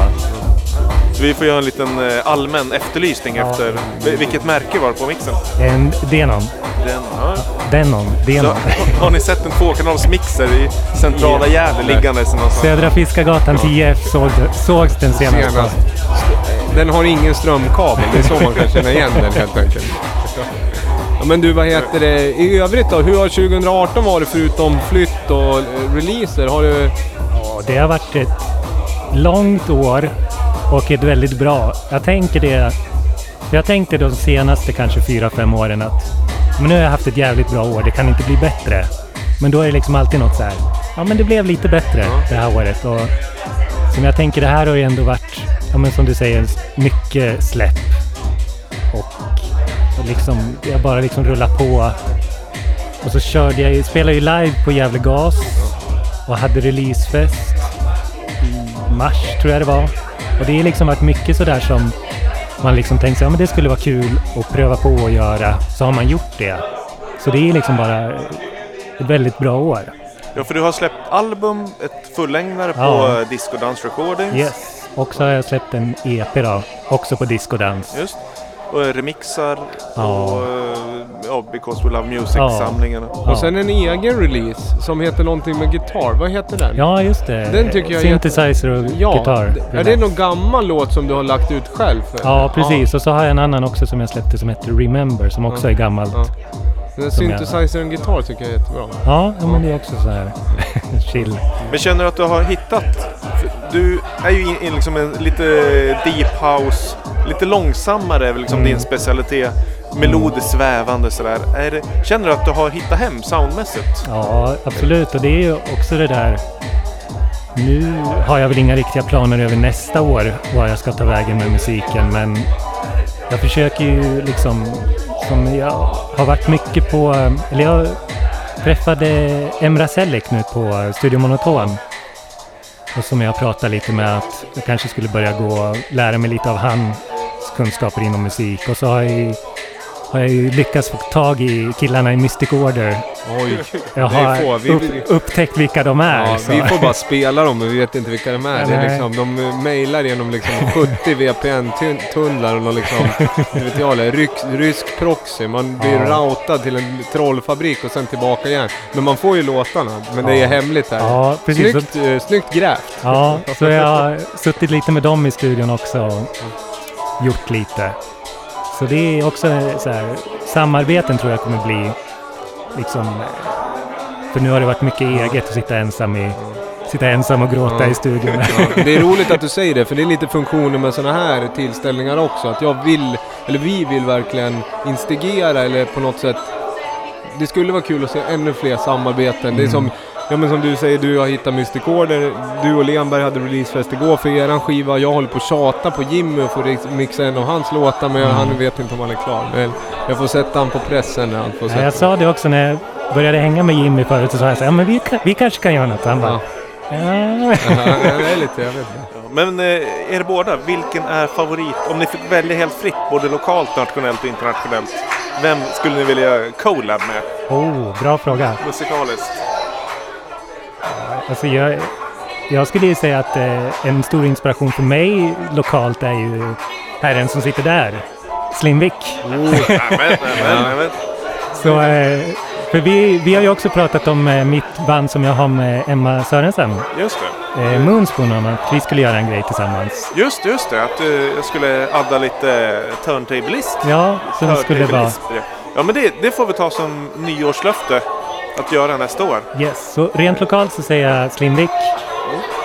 Så vi får göra en liten eh, allmän efterlysning Ja. efter vil- vilket märke var det på mixen. en Denon. Den, ja. Denon. Så, Denon. har ni sett en tvåkanalsmixer i centrala Gävle liggande någonstans? Södra Fiskargatan 10 såg, sågs den senast. Senast. Den har ingen strömkabel, det är så man kan känna igen den helt enkelt. Ja, men du, vad heter det i övrigt då? Hur har 2018 varit förutom flytt och eh, releaser? Har du... Ja, det har varit ett långt år och ett väldigt bra. Jag tänker det. Jag tänkte de senaste kanske fyra fem åren att men nu har jag haft ett jävligt bra år, det kan inte bli bättre. Men då är det liksom alltid något så här. Ja, men det blev lite bättre det här året. Och som jag tänker, det här har ju ändå varit, ja men som du säger, mycket släpp. Och, och liksom, jag bara liksom rullar på. Och så körde jag, ju- spelade ju live på Gävle Gas och hade releasefest i mars tror jag det var. Och det är liksom varit mycket sådär som man liksom tänkt sig, ja men det skulle vara kul att pröva på att göra. Så har man gjort det. Så det är liksom bara ett väldigt bra år. Ja, för du har släppt album, ett fullängdare på Ja. Disco Dance Recordings. Yes. Och så har jag släppt en EP då, också på Discodans. Just. Och eh, remixar Ja. och eh, ja, Because We Love Ja. Music-samlingarna. Och sen en egen release som heter någonting med gitarr. Vad heter den? Ja, just det. Den tycker jag är Synthesizer och Ja, gitarr. Är det någon gammal låt som du har lagt ut själv? För? Ja, precis. Och så har jag en annan också som jag släppte som heter Remember som också Ja. är gammalt. Synthesizer och gitarr tycker jag är jättebra. Ja, ja men det är också så här chill. Men känner du att du har hittat... Du är ju i, i liksom en lite deep house, lite långsammare är väl liksom Mm. din specialitet. Melodiskt svävande sådär. Är det, känner du att du har hittat hem soundmässigt? Ja, absolut. Och det är ju också det där... Nu har jag väl inga riktiga planer över nästa år, var jag ska ta vägen med musiken, men jag försöker ju liksom som jag har varit mycket på, eh, eller jag träffade Emra Selik nu på eh, Studio Monoton. Och som jag pratade lite med att jag kanske skulle börja gå och lära mig lite av hans kunskaper inom musik. Och så har jag, ju- har jag ju lyckats få tag i killarna i Mystic Order. Oj, Jag har. Vi- upp, upptäckt vilka de är. Ja, så. vi får bara spela dem men vi vet inte vilka de är. Det är liksom, de mejlar genom liksom 70 VPN-tunnlar och någon liksom, vet jag, rysk, rysk proxy. Man blir Ja. routad till en trollfabrik och sen tillbaka igen. Men man får ju låtarna, men det är Ja. hemligt här. Ja, precis. Snyggt, eh, snyggt grävt. Ja, så jag har suttit lite med dem i studion också och gjort lite. Så det är också så här, samarbeten tror jag kommer bli liksom, för nu har det varit mycket eget att sitta ensam i, sitta ensam och gråta Ja. i studion. Ja, det är roligt att du säger det, för det är lite funktionen med sådana här tillställningar också. Att jag vill, eller vi vill verkligen instigera eller på något sätt... Det skulle vara kul att se ännu fler samarbeten. Det är som, ja, men som du säger, du har hittat Mystic Order. Du och Lenberg hade releasefest igår för eran skiva. Jag håller på att tjata på Jimmy och få riks- mixa en av hans låtar, men han vet inte om han är klar. Men jag får sätta han på pressen när han får Ja, sätta jag sa det också när jag började hänga med Jimmy förut, så sa jag så här, ja men vi, vi kanske kan göra något. Han bara, ja. Ja, det är lite, jag vet inte. Men eh, er båda, vilken är favorit? Om ni fick välja helt fritt, både lokalt, nationellt och internationellt. Vem skulle ni vilja collab med Oh, bra fråga. musikaliskt? Alltså jag, jag skulle ju säga att eh, en stor inspiration för mig lokalt är ju herren som sitter där, Slimvik. Nämen, nämen. Så, eh, för vi, vi har ju också pratat om eh, mitt band som jag har med Emma Sörensen, Just det. eh, Moonspoon, om att vi skulle göra en grej tillsammans. Just just det. Att eh, jag skulle adda lite turntablist. Ja, som det skulle vara. Ja, men det, det får vi ta som nyårslöfte att göra nästa år. Yes, så rent lokalt så säger jag Slimvik.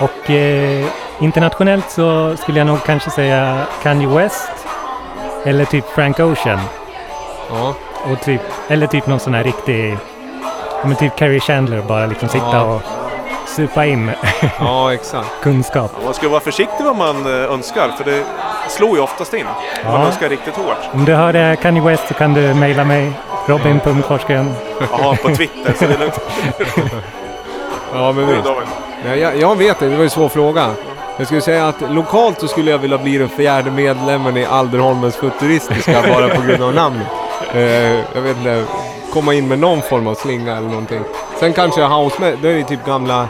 Och eh, internationellt så skulle jag nog kanske säga Kanye West. Eller typ Frank Ocean. Ja. Och typ, eller typ någon sån här riktig, men typ Carrie Chandler bara liksom sitta Ja. och supa in ja, exakt. kunskap. Man ska vara försiktig vad man eh, önskar, för det slår ju oftast in. om Man Ja. önskar riktigt hårt. Om du hörde Kanye West så kan du mejla mig robin.forsgren. Jaha, på Twitter, så det är lugnt. Ja, men visst. Ja, jag, jag vet det, det var ju en svår fråga. Jag skulle säga att lokalt så skulle jag vilja bli den fjärde medlemmen i Alderholmens Futuristiska bara på grund av namnet. Eh, jag vet inte, komma in med någon form av slinga eller någonting. Sen kanske house med, det är ju typ gamla,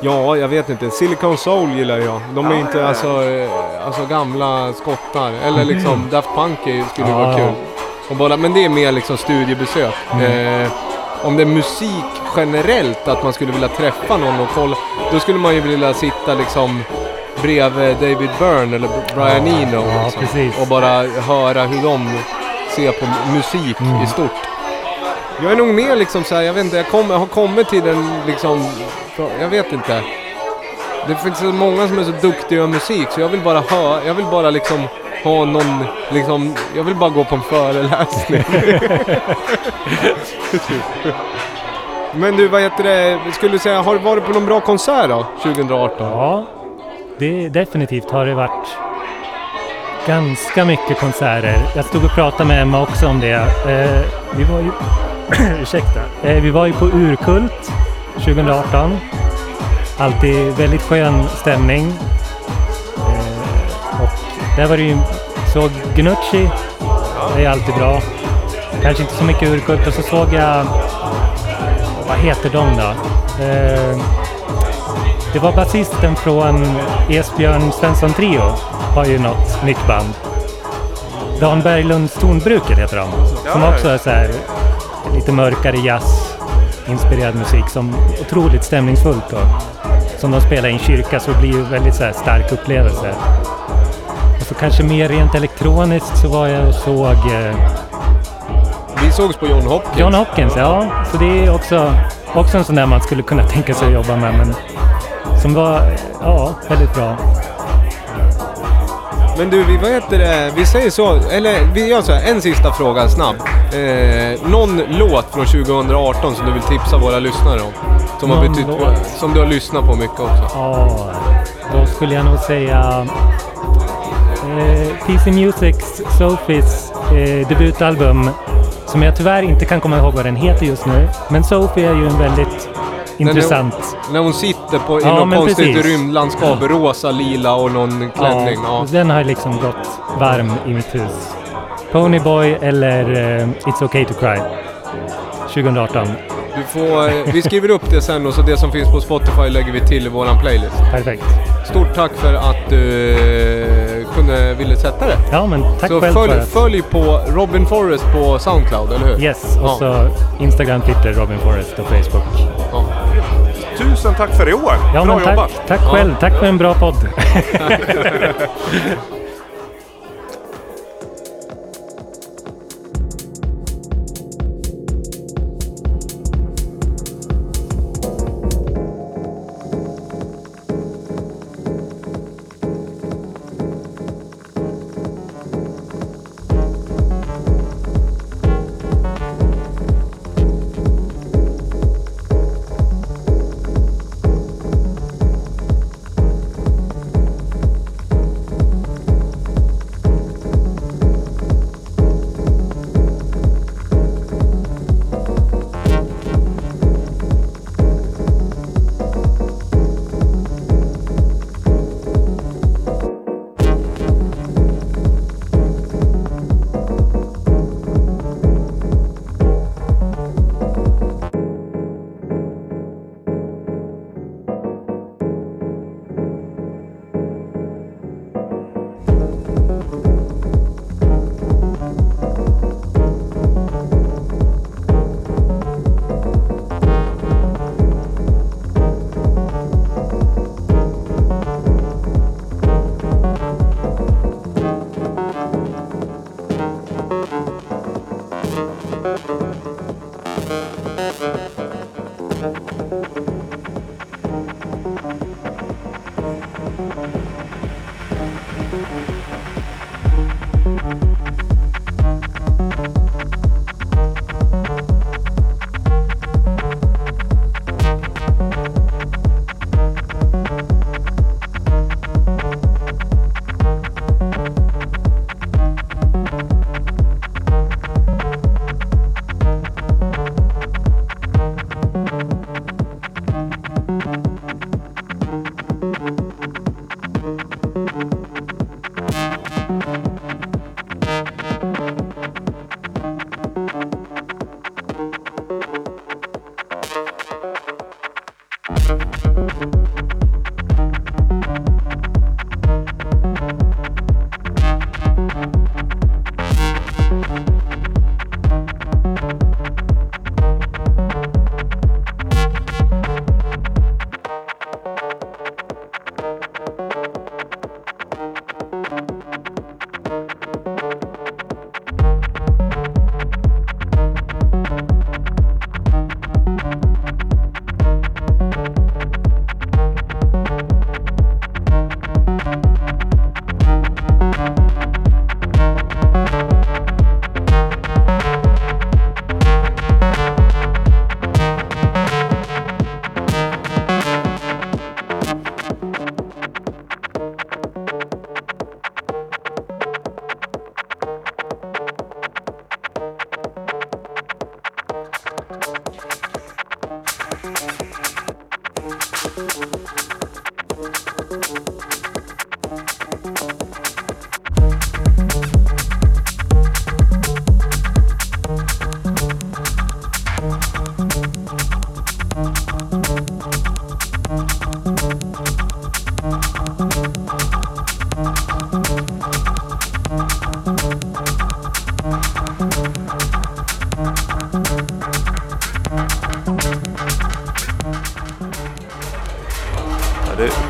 ja jag vet inte, Silicon Soul gillar jag. De är Ja, inte ja, ja. Alltså, eh, alltså gamla skottar. Eller liksom Daft Punk skulle Ja. vara kul. Och bara, men det är mer liksom studiebesök. Eh, om det är musik generellt, att man skulle vilja träffa någon och kolla. Då skulle man ju vilja sitta liksom bredvid David Byrne eller Brian Eno. liksom, och bara höra hur de ser på musik Mm. i stort. Jag är nog mer liksom så här, jag vet inte, jag, kom, jag har kommit till den liksom, jag vet inte. Det finns så många som är så duktiga i musik så jag vill bara höra, jag vill bara liksom ha någon, liksom, jag vill bara gå på en föreläsning. Men du, vad heter det, skulle du säga, har du varit på någon bra konsert då, 2018? Ja, det definitivt har det varit ganska mycket konserter. Jag stod och pratade med Emma också om det. Eh, vi var ju, ursäkta, eh, vi var ju på Urkult 2018. Alltid väldigt skön stämning. Eh, och där var det ju, såg Gnucci, det är alltid bra. Kanske inte så mycket Urkult och så såg jag, vad heter de då? Eh, det var basisten från Esbjörn Svensson Trio. Har ju något nytt band. Dan Berglunds Tonbruket heter de. Som också är så här lite mörkare jazz inspirerad musik som otroligt stämningsfullt och som de spelar i en kyrka så det blir ju väldigt så stark upplevelse. Och så kanske mer rent elektroniskt så var jag och såg eh, Vi sågs på John Hopkins. John Hopkins, ja. Så det är också, också en sån där man skulle kunna tänka sig att jobba med. Men som var, ja, väldigt bra. Men du, vi, vad heter det? Vi säger så, eller vi gör så här, en sista fråga snabb. Eh, någon låt från 2018 som du vill tipsa våra lyssnare om? Som, har Någon betytt, låt? som du har lyssnat på mycket också. Ja, då skulle jag nog säga eh, PC Musics Sophies eh, debutalbum som jag tyvärr inte kan komma ihåg vad den heter just nu. Men Sophie är ju en väldigt intressant... När hon sitter på, i Ja, något konstigt precis. rymdlandskap, rosa, lila och någon klänning. Ja. Den har liksom gått varm i mitt hus. Ponyboy eller eh, It's Okay To Cry. 2018. Du får, eh, vi skriver upp det sen och så det som finns på Spotify lägger vi till i våran playlist. Perfekt. Stort tack för att du eh, kunde, ville sätta det. Ja, men tack så själv följ, för att... följ på Robin Forrest på Soundcloud, eller hur? Yes, och Ja. så Instagram, Twitter, Robin Forrest och Facebook. Tusen tack för i år! Ja, Bra tack, jobbat! tack själv. Tack för en bra podd.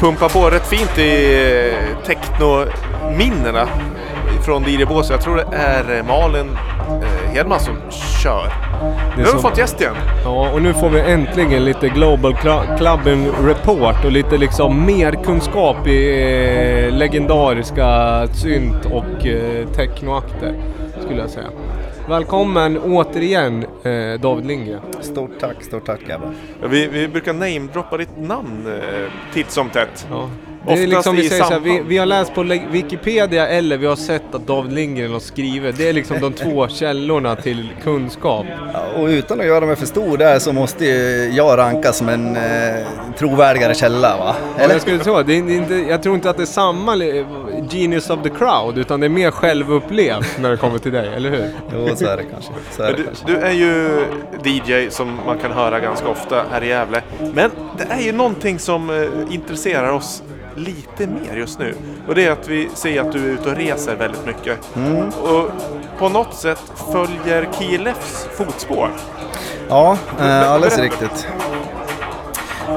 Pumpar på rätt fint i eh, techno-minnena från DJ Bås. Jag tror det är eh, Malin eh, Hedman som kör. Nu har vi fått gäst igen. Ja, och nu får vi äntligen lite Global Cl- Clubbing Report och lite liksom mer kunskap i eh, legendariska synt och eh, technoakter, skulle jag säga. Välkommen återigen eh, David Lindgren. Stort tack, stort tack grabbar. Ja, Vi, vi brukar namedroppa ditt namn eh, titt som tätt. Ja. Det är liksom, vi, säger så här, vi, vi har läst på Wikipedia eller vi har sett att David Lindgren har skrivit. Det är liksom de två källorna till kunskap. Och utan att göra mig för stor där så måste ju jag rankas som en eh, trovärdigare källa va? Ja, jag, skulle tro, det är inte, jag tror inte att det är samma genius of the crowd utan det är mer självupplevt när det kommer till dig, eller hur? Jo, så är det kanske. Så är det du, kanske. du är ju DJ som man kan höra ganska ofta här i Gävle. Men det är ju någonting som eh, intresserar oss lite mer just nu. Och det är att vi ser att du är ute och reser väldigt mycket. Mm. Och på något sätt följer KLFs fotspår. Ja, eh, alldeles riktigt.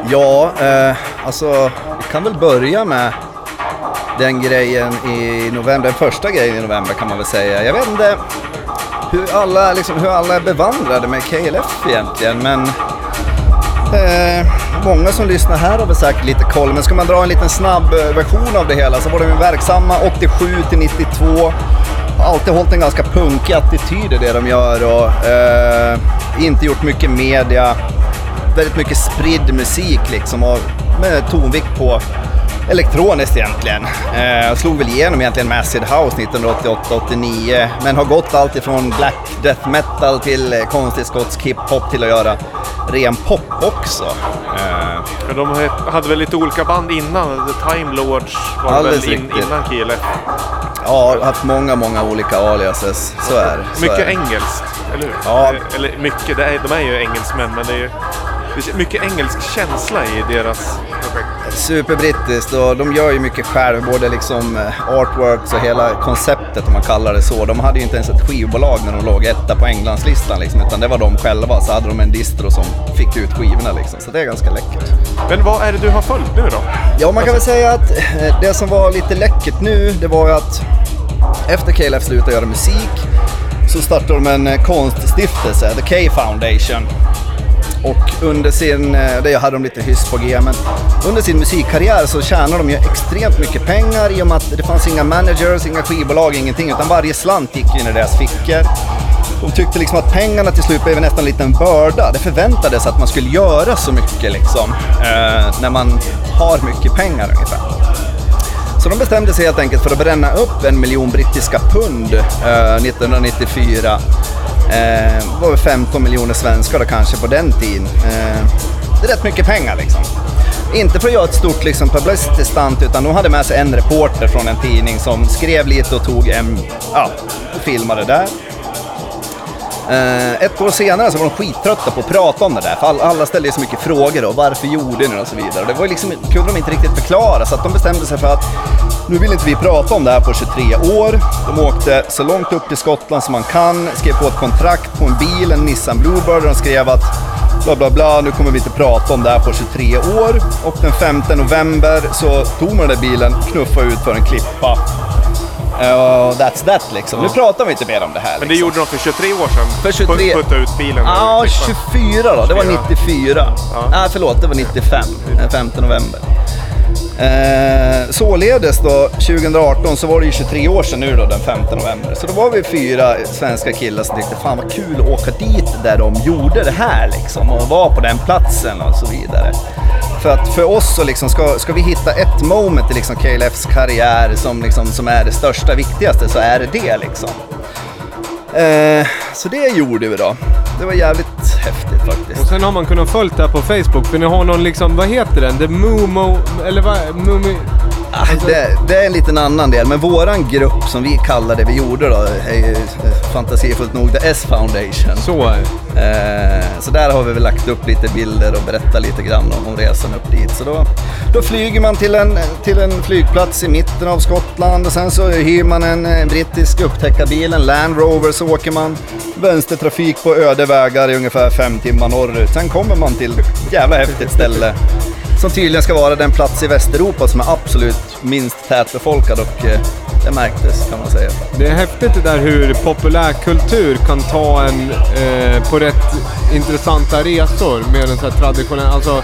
Ja, eh, alltså vi kan väl börja med den grejen i november, den första grejen i november kan man väl säga. Jag vet inte hur alla, liksom, hur alla är bevandrade med KLF egentligen, men eh, många som lyssnar här har väl säkert lite koll. Men ska man dra en liten snabb eh, version av det hela så var de ju verksamma 87 till 92. Har alltid hållit en ganska punkig attityd i det de gör och eh, inte gjort mycket media. Väldigt mycket spridd musik liksom och med tonvikt på elektroniskt egentligen. Eh, slog väl igenom egentligen med Acid House 1988-89 men har gått allt ifrån black death metal till eh, konstig skotsk hiphop till att göra ren pop också. Eh, Men de hade väl lite olika band innan. The Time Lords var Alldeles väl in, innan KLF. ja, haft många, många olika aliases. Så är det. Mycket är engelskt, eller hur? Ja. Eh, Eller mycket, det är, de är ju engelsmän men det är ju mycket engelsk känsla i deras. Superbrittiskt och de gör ju mycket själv, både liksom eh, artworks och hela konceptet om man kallar det så. De hade ju inte ens ett skivbolag när de låg etta på Englandslistan liksom, utan det var de själva. Så hade de en distro som fick ut skivorna liksom, så det är ganska läckert. Men vad är det du har följt nu då? Ja, man kan väl säga att eh, det som var lite läckert nu, det var ju att efter KLF slutade göra musik så startade de en eh, konststiftelse, The K Foundation. Och under sin, eh, det jag hade de lite hyss på G, men under sin musikkarriär så tjänade de ju extremt mycket pengar i och med att det fanns inga managers, inga skivbolag, ingenting, utan varje slant gick in i deras fickor. De tyckte liksom att pengarna till slut blev nästan en liten börda. Det förväntades att man skulle göra så mycket liksom, eh, när man har mycket pengar ungefär. Så de bestämde sig helt enkelt för att bränna upp en miljon brittiska pund eh, 1994. Eh, det var väl 15 miljoner svenskar då kanske på den tiden. Eh, det är rätt mycket pengar liksom. Inte för att göra ett stort liksom, publicity stunt utan de hade med sig en reporter från en tidning som skrev lite och tog en, ja, och filmade där. Eh, ett år senare så var de skittrötta på att prata om det där, för alla ställde ju så mycket frågor och varför gjorde ni det och så vidare. Och Det var liksom, kunde de inte riktigt förklara så att de bestämde sig för att nu vill inte vi prata om det här på 23 år. De åkte så långt upp till Skottland som man kan, skrev på ett kontrakt på en bil, en Nissan Bluebird, och de skrev att bla bla bla, nu kommer vi inte prata om det här på 23 år. Och den 5 november så tog man den där bilen, knuffade ut för en klippa. Uh, that's that liksom. Nu pratar vi inte mer om det här. Men det liksom. gjorde de för 23 år sedan. För 23 Put- Putta ut bilen. Ja, klippan. 24 då. Det var 94. Ja. Nej, förlåt. Det var 95. Den 5 november. Eh, således då, 2018 så var det ju 23 år sedan nu då, den 5 november. Så då var vi fyra svenska killar som tyckte fan vad kul att åka dit där de gjorde det här liksom och vara på den platsen och så vidare. För att för oss så liksom ska, ska vi hitta ett moment i liksom KLFs karriär som, liksom, som är det största, viktigaste så är det det liksom. Eh, så det gjorde vi då. Det var jävligt häftigt faktiskt. Och sen har man kunnat följa det här på Facebook för ni har någon liksom, vad heter den? The Momo, eller vad? Mumi... Det, det är en liten annan del, men våran grupp som vi kallar det vi gjorde då är ju eh, fantasifullt nog The S Foundation. Så är det. Eh, så där har vi väl lagt upp lite bilder och berättat lite grann om, om resan upp dit. Så då, då flyger man till en, till en flygplats i mitten av Skottland och sen så hyr man en, eh, brittisk upptäckarbil, en Land Rover, så åker man vänstertrafik på öde vägar i ungefär fem timmar norrut. Sen kommer man till ett jävla häftigt ställe som tydligen ska vara den plats i Västeuropa som är absolut minst tätbefolkad och eh, det märktes kan man säga. Det är häftigt det där hur populärkultur kan ta en eh, på rätt intressanta resor med en sån här traditionell... Alltså,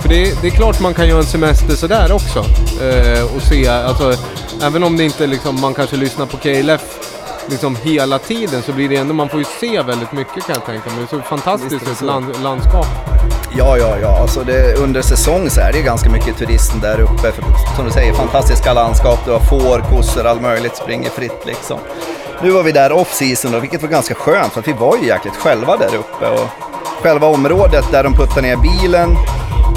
för det, det är klart man kan göra en semester sådär också. Eh, och se, alltså, även om det inte liksom, man kanske lyssnar på KLF liksom hela tiden så blir det ändå, man får ju se väldigt mycket kan jag tänka mig. Det är så fantastiskt ut land, landskap. Ja, ja, ja. Alltså det, under säsong så är det ju ganska mycket turism där uppe. För, som du säger, fantastiska landskap. Du har får, kossor, allt möjligt. Springer fritt liksom. Nu var vi där off season då, vilket var ganska skönt för att vi var ju jäkligt själva där uppe. Och själva området där de puttar ner bilen,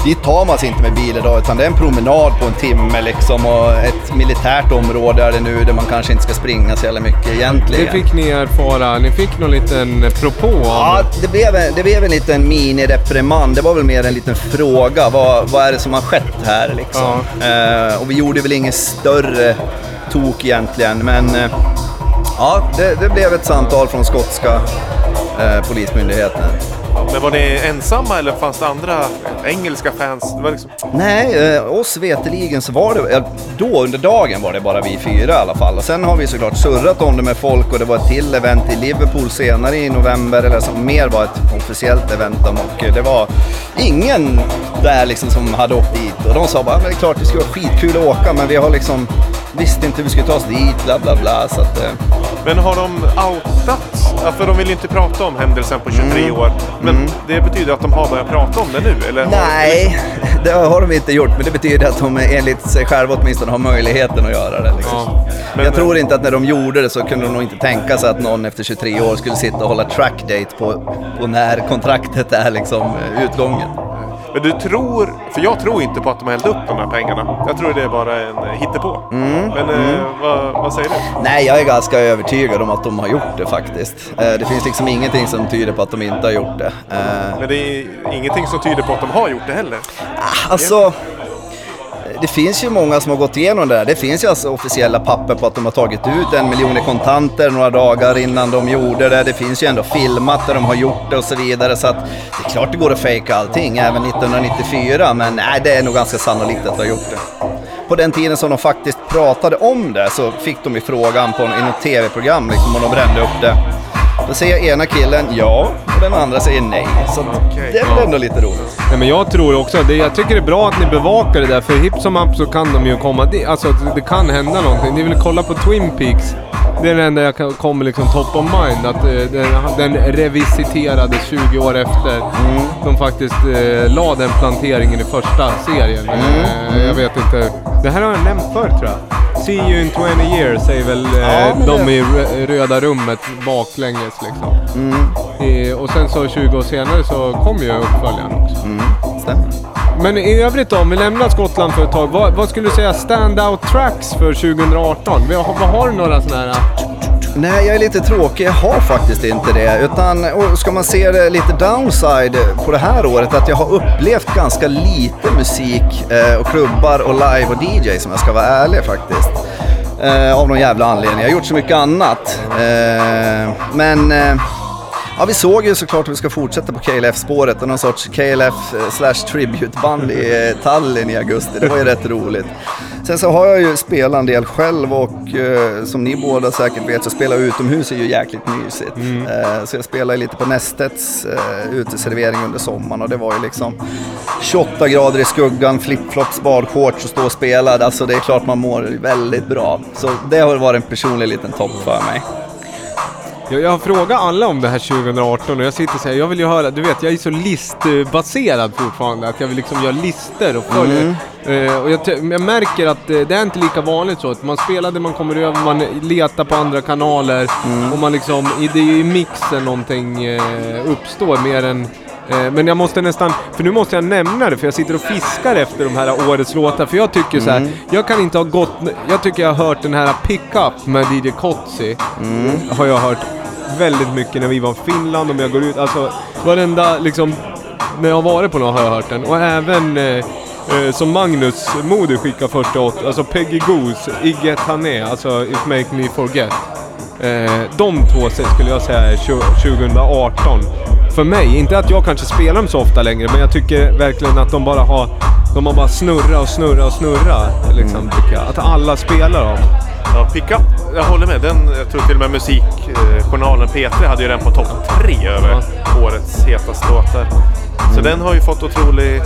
dit tar man sig inte med bil idag utan det är en promenad på en timme liksom och ett militärt område är det nu där man kanske inte ska springa så jävla mycket egentligen. Det fick ni erfara, ni fick någon liten propå Ja, det blev, en, det blev en liten mini-reprimand. Det var väl mer en liten fråga. Vad, vad är det som har skett här liksom? Eh, och vi gjorde väl inget större tok egentligen, men eh, ja, det, det blev ett samtal från skotska eh, polismyndigheten. Men var ni ensamma eller fanns det andra engelska fans? Det var liksom... Nej, eh, oss veteligen så var det, då under dagen var det bara vi fyra i alla fall. Och sen har vi såklart surrat om det med folk och det var ett till event i Liverpool senare i november, eller som mer var ett officiellt event om och det var ingen där liksom som hade åkt dit. Och de sa bara, men det är klart det skulle vara skitkul att åka men vi har liksom, visste inte hur vi skulle ta oss dit, bla bla bla. Så att, eh, Men har de outat? Ja, för de vill inte prata om händelsen på 23 Mm. år. Men det betyder att de har börjat prata om det nu? Eller Nej, det har de inte gjort, men det betyder att de enligt sig själva åtminstone har möjligheten att göra det. Liksom. Men- jag tror inte att när de gjorde det så kunde de nog inte tänka sig att någon efter 23 år skulle sitta och hålla track date på, på när kontraktet är liksom eh, utgången. Men du tror, för jag tror inte på att de har hällt upp de här pengarna. Jag tror det är bara en eh, hittepå. Mm, Men eh, vad, vad säger du? Nej, jag är ganska övertygad om att de har gjort det faktiskt. Eh, Det finns liksom ingenting som tyder på att de inte har gjort det. Eh, Men det är ingenting som tyder på att de har gjort det heller. Alltså, det finns ju många som har gått igenom det där. Det finns ju alltså officiella papper på att de har tagit ut en miljon i kontanter några dagar innan de gjorde det. Det finns ju ändå filmat där de har gjort det och så vidare. Så att det är klart det går att fejka allting, även 1994. Men nej, det är nog ganska sannolikt att de har gjort det. På den tiden som de faktiskt pratade om det så fick de ju frågan på, i något tv-program liksom, om de brände upp det. Då säger ena killen ja och den andra säger nej. Så att det är väl ändå lite roligt. Nej, men jag tror också, det, jag tycker det är bra att ni bevakar det där för hipp som happ så kan de ju komma dit. Alltså det, kan hända någonting. Ni vill kolla på Twin Peaks. Det är det enda jag kommer liksom top of mind. Att eh, den, den revisiterades 20 år efter. De faktiskt eh, la den planteringen i första serien. Eh, jag vet inte. Det här har jag nämnt förr tror jag. See you in 20 years säger väl eh, Ja, men de det- i rö- röda rummet baklänges liksom. Eh, och sen så 20 år senare så kom ju uppföljaren också. Stämmer. Men i övrigt då, om vi lämnar Skottland för ett tag. Vad, vad skulle du säga stand-out tracks för 2018? Vi har, vad har du några sådana här... Nej, jag är lite tråkig. Jag har faktiskt inte det. Utan, och ska man se det lite downside på det här året, att jag har upplevt ganska lite musik eh, och klubbar och live och DJ som jag ska vara ärlig faktiskt. Eh, av någon jävla anledning. Jag har gjort så mycket annat. Eh, men eh, ja, vi såg ju såklart att vi ska fortsätta på KLF-spåret och någon sorts KLF eh, slash tributeband i eh, Tallinn i augusti. Det var ju rätt roligt. Sen så har jag ju spelat en del själv och eh, som ni båda säkert vet så spela utomhus är ju jäkligt mysigt. Eh, så jag spelade lite på Nestets eh, uteservering under sommaren och det var ju liksom 28 grader i skuggan, flipflops, badshorts och stå och spela. Alltså det är klart man mår väldigt bra. Så det har varit en personlig liten topp för mig. Jag, jag har frågat alla om det här 2018 och jag sitter och säger, jag vill ju höra, du vet jag är så listbaserad fortfarande. Att jag vill liksom göra listor och följa. Eh, och jag, jag märker att eh, det är inte lika vanligt så. Att man spelar det man kommer över, man letar på andra kanaler. Och man liksom, det är ju i mixen någonting eh, uppstår mer än men jag måste nästan, för nu måste jag nämna det för jag sitter och fiskar efter de här årets låtar. För jag tycker så här, jag kan inte ha gått, jag tycker jag har hört den här Pick Up med DJ Kotzi. Har jag hört väldigt mycket när vi var i Finland, om jag går ut, alltså varenda liksom, när jag har varit på något har jag hört den. Och även eh, eh, som Magnus Moder skickade första åt, alltså Peggy Goose, Igget Hané, alltså If Make Me Forget. Eh, de två skulle jag säga är tjo- 2018. För mig, inte att jag kanske spelar dem så ofta längre, men jag tycker verkligen att de bara har de har bara snurra och snurra och snurra. Liksom, tycker jag. Att alla spelar dem. Ja, Pickup, jag håller med. Den, jag tror till och med musikjournalen P3 hade ju den på topp tre över årets hetaste låtar. Så den har ju fått otrolig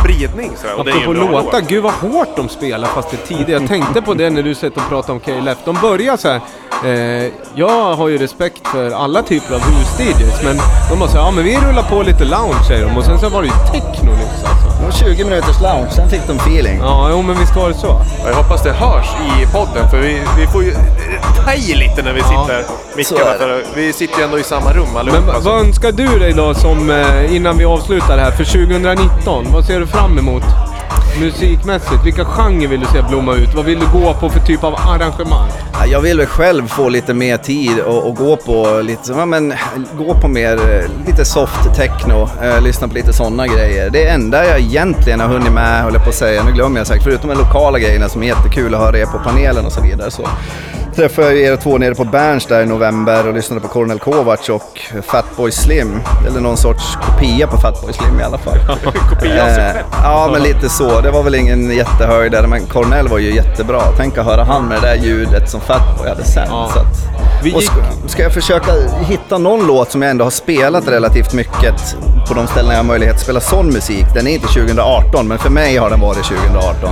spridning. Så här, och det är Apropå en bra låtar, låt. gud vad hårt de spelar fast det är tidigt. Jag tänkte på det när du satt och pratade om KLF. De börjar så här, Eh, jag har ju respekt för alla typer av hus-DJs men de bara säger ja men vi rullar på lite lounge säger de och sen så var det ju techno alltså. Det var 20 minuters lounge, sen fick de feeling. Ja, jo men visst var det så. Jag hoppas det hörs i podden för vi, vi får ju eh, ta i lite när vi sitter mickarna. vi sitter ju ändå i samma rum Men allihopa. va- så- vad önskar du dig då som, eh, innan vi avslutar här, för 2019? Vad ser du fram emot? Musikmässigt, vilka genrer vill du se blomma ut? Vad vill du gå på för typ av arrangemang? Ja, Jag vill väl själv få lite mer tid och, och gå på lite, ja, men, gå på mer, eh, lite soft techno, eh, lyssna på lite sådana grejer. Det enda jag egentligen har hunnit med, höll jag på att säga, nu glömmer jag säkert, förutom de lokala grejerna som är jättekul att höra er på panelen och så vidare. Så träffade jag er två nere på Berns där i november och lyssnade på Cornel Kovacs och Fatboy Slim. Eller någon sorts kopia på Fatboy Slim i alla fall. Kopia av sig Eh, själv. ja, men lite så. Det var väl ingen jättehöjdare, men Cornell var ju jättebra. Tänk att höra han med det där ljudet som Fatboy hade sen. Ja. Så att, och ska, ska jag försöka hitta någon låt som jag ändå har spelat relativt mycket på de ställen jag har möjlighet att spela sån musik. Den är inte 2018, men för mig har den varit 2018.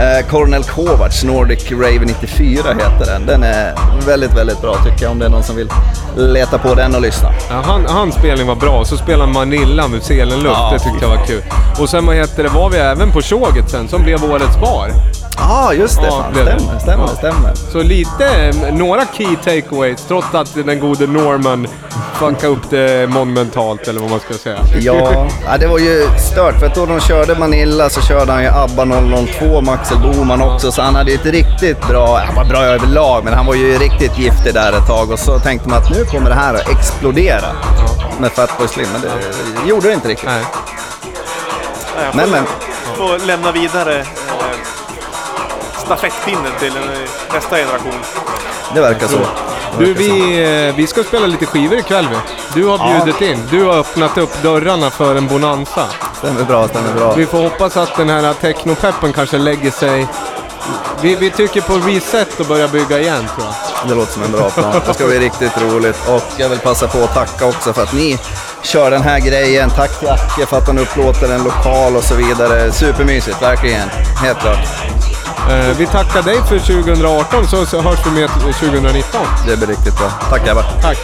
Eh, Cornel Kovacs Nordic Rave 94 heter den. Den är väldigt, väldigt bra tycker jag om det är någon som vill leta på den och lyssna. Ja, han, hans spelning var bra, så spelade Manilla med Selenluft, Ja, det tyckte jag var kul. Och sen vad heter det, var vi även på Tjoget sen, som blev Årets bar. Ja, ah, just det. Ja, fan. blev det. Stämmer, stämmer, Ja. stämmer. Så lite, eh, några key takeaways, trots att den gode Norman fuckade upp det monumentalt, eller vad man ska säga. Ja, ja, det var ju stört för att då de körde Manilla så körde han ju ABBA 002 med Axel Boman också så han hade ju ett riktigt bra, han var bra överlag men han var ju riktigt giftig där ett tag och så tänkte man att nu kommer det här att explodera med Fatboy Slim men det, det gjorde det inte riktigt. Nej. Nej, får, Men, men. får lämna vidare stafettpinnen till eh, nästa generation. Det verkar så. Det Du, verkar vi, eh, vi ska spela lite skivor ikväll vi. Du har Ja. bjudit in. Du har öppnat upp dörrarna för en bonanza. Stämmer bra, stämmer bra. Vi får hoppas att den här technopeppen kanske lägger sig... Vi, vi tycker på reset och börja bygga igen tror jag. Det låter som en bra plan. Det ska bli riktigt roligt och jag vill passa på att tacka också för att ni kör den här grejen. Tack till Acke för att han upplåter en lokal och så vidare. Supermysigt, verkligen. Helt klart. Eh, vi tackar dig för 2018 så, så hörs vi med 2019. Det blir riktigt bra. Tack grabbar. Tack!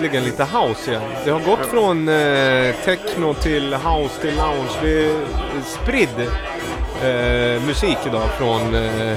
Äntligen lite house igen. Det har gått från eh, techno till house till lounge. Det är spridd eh, musik idag från eh,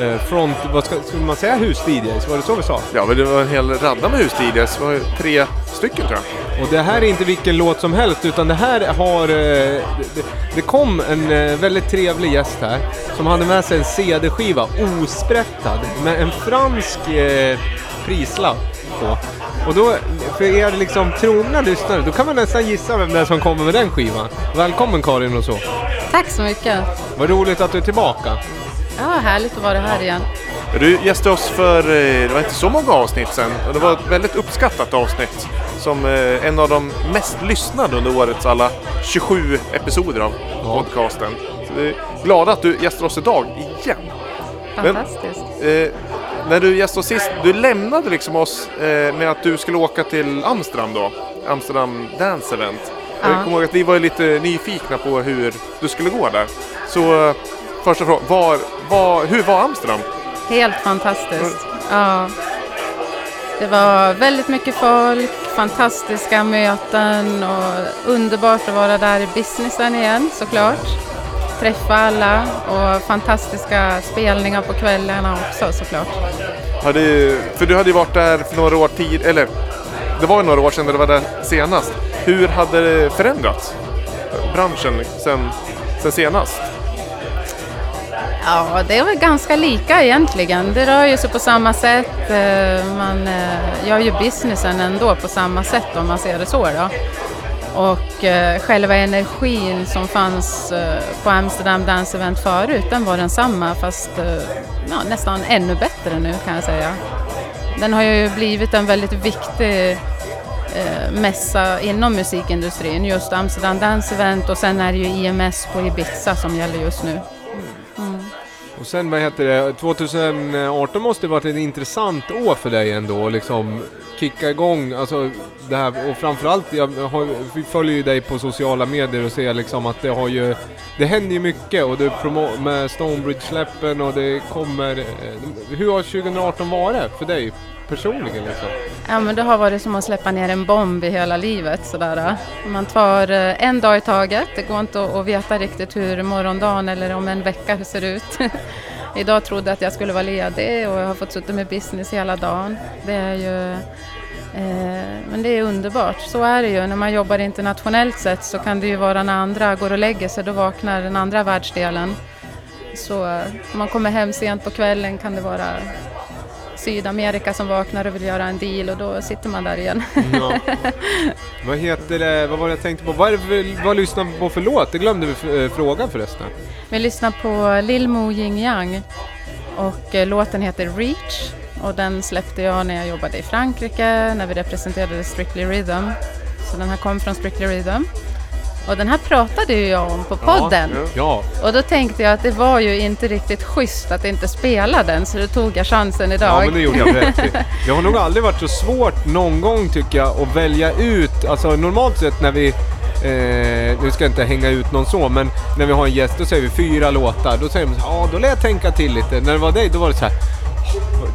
eh, front, vad ska, ska man säga hus-DJs? Var det så vi sa? Ja, men det var en hel radda med hus-DJs. Det var tre stycken tror jag. Och det här är inte vilken låt som helst utan det här har... Eh, det, det kom en eh, väldigt trevlig gäst här som hade med sig en CD-skiva osprättad med en fransk eh, prislapp på. Och då, för er liksom trogna lyssnare, då kan man nästan gissa vem det är som kommer med den skivan. Välkommen Karin och så. Tack så mycket. Vad roligt att du är tillbaka. Ja, härligt att vara här igen. Du gästade oss för, eh, det var inte så många avsnitt sen, och det var ett väldigt uppskattat avsnitt. Som eh, en av de mest lyssnade under årets alla 27 episoder av podcasten. Så vi är glada att du gästar oss idag igen. Men- Fantastiskt. Eh, när du gästade sist, du lämnade liksom oss eh, med att du skulle åka till Amsterdam då. Amsterdam Dance Event. Jag Ja. kommer ihåg att vi var lite nyfikna på hur du skulle gå där. Så eh, första frågan, var, var, hur var Amsterdam? Helt fantastiskt. Ja. Det var väldigt mycket folk, fantastiska möten och underbart att vara där i businessen igen såklart. Träffa alla och fantastiska spelningar på kvällarna också såklart. Hade, för du hade ju varit där för några år tid, eller det var ju några år sedan du var där senast. Hur hade det förändrats? Branschen sen, sen senast? Ja, det är väl ganska lika egentligen. Det rör ju sig på samma sätt. eh, Man eh, gör ju businessen ändå på samma sätt om man ser det så. Då. Och eh, själva energin som fanns eh, på Amsterdam Dance Event förut, den var densamma fast eh, ja, nästan ännu bättre nu kan jag säga. Den har ju blivit en väldigt viktig eh, mässa inom musikindustrin, just Amsterdam Dance Event och sen är det ju IMS på Ibiza som gäller just nu. Och sen vad heter det, 2018 måste varit ett intressant år för dig ändå liksom kicka igång, alltså det här och framförallt jag har, vi följer ju dig på sociala medier och ser liksom att det har ju det händer ju mycket och det med Stonebridge-släppen och det kommer eh, hur har 2018 varit för dig? Personligen liksom? Ja, men det har varit som att släppa ner en bomb i hela livet. Sådär. Man tar eh, en dag i taget. Det går inte att veta riktigt hur morgondagen eller om en vecka ser ut. Idag trodde jag att jag skulle vara ledig och jag har fått sitta med business hela dagen. Det är ju eh, men det är underbart. Så är det ju. När man jobbar internationellt sett så kan det ju vara när andra går och lägger sig, då vaknar den andra världsdelen. Så eh, om man kommer hem sent på kvällen kan det vara Sydamerika som vaknar och vill göra en deal och då sitter man där igen. Ja. vad heter det, vad var det jag tänkte på? Vad, för, vad lyssnar vi på för låt? Det glömde vi eh, fråga förresten. Vi lyssnar på Lil Mo Ying Yang och eh, låten heter Reach och den släppte jag när jag jobbade i Frankrike när vi representerade Strictly Rhythm. Så den här kom från Strictly Rhythm. Och den här pratade ju jag om på podden. Ja. Och då tänkte jag att det var ju inte riktigt schysst att inte spela den så då tog jag chansen idag. Ja men det gjorde jag rätt i. Det har nog aldrig varit så svårt någon gång tycker jag att välja ut, alltså normalt sett när vi Eh, nu ska jag inte hänga ut någon så, men när vi har en gäst då säger vi fyra låtar. Då säger de så ja då lär jag tänka till lite. När det var dig då var det så här.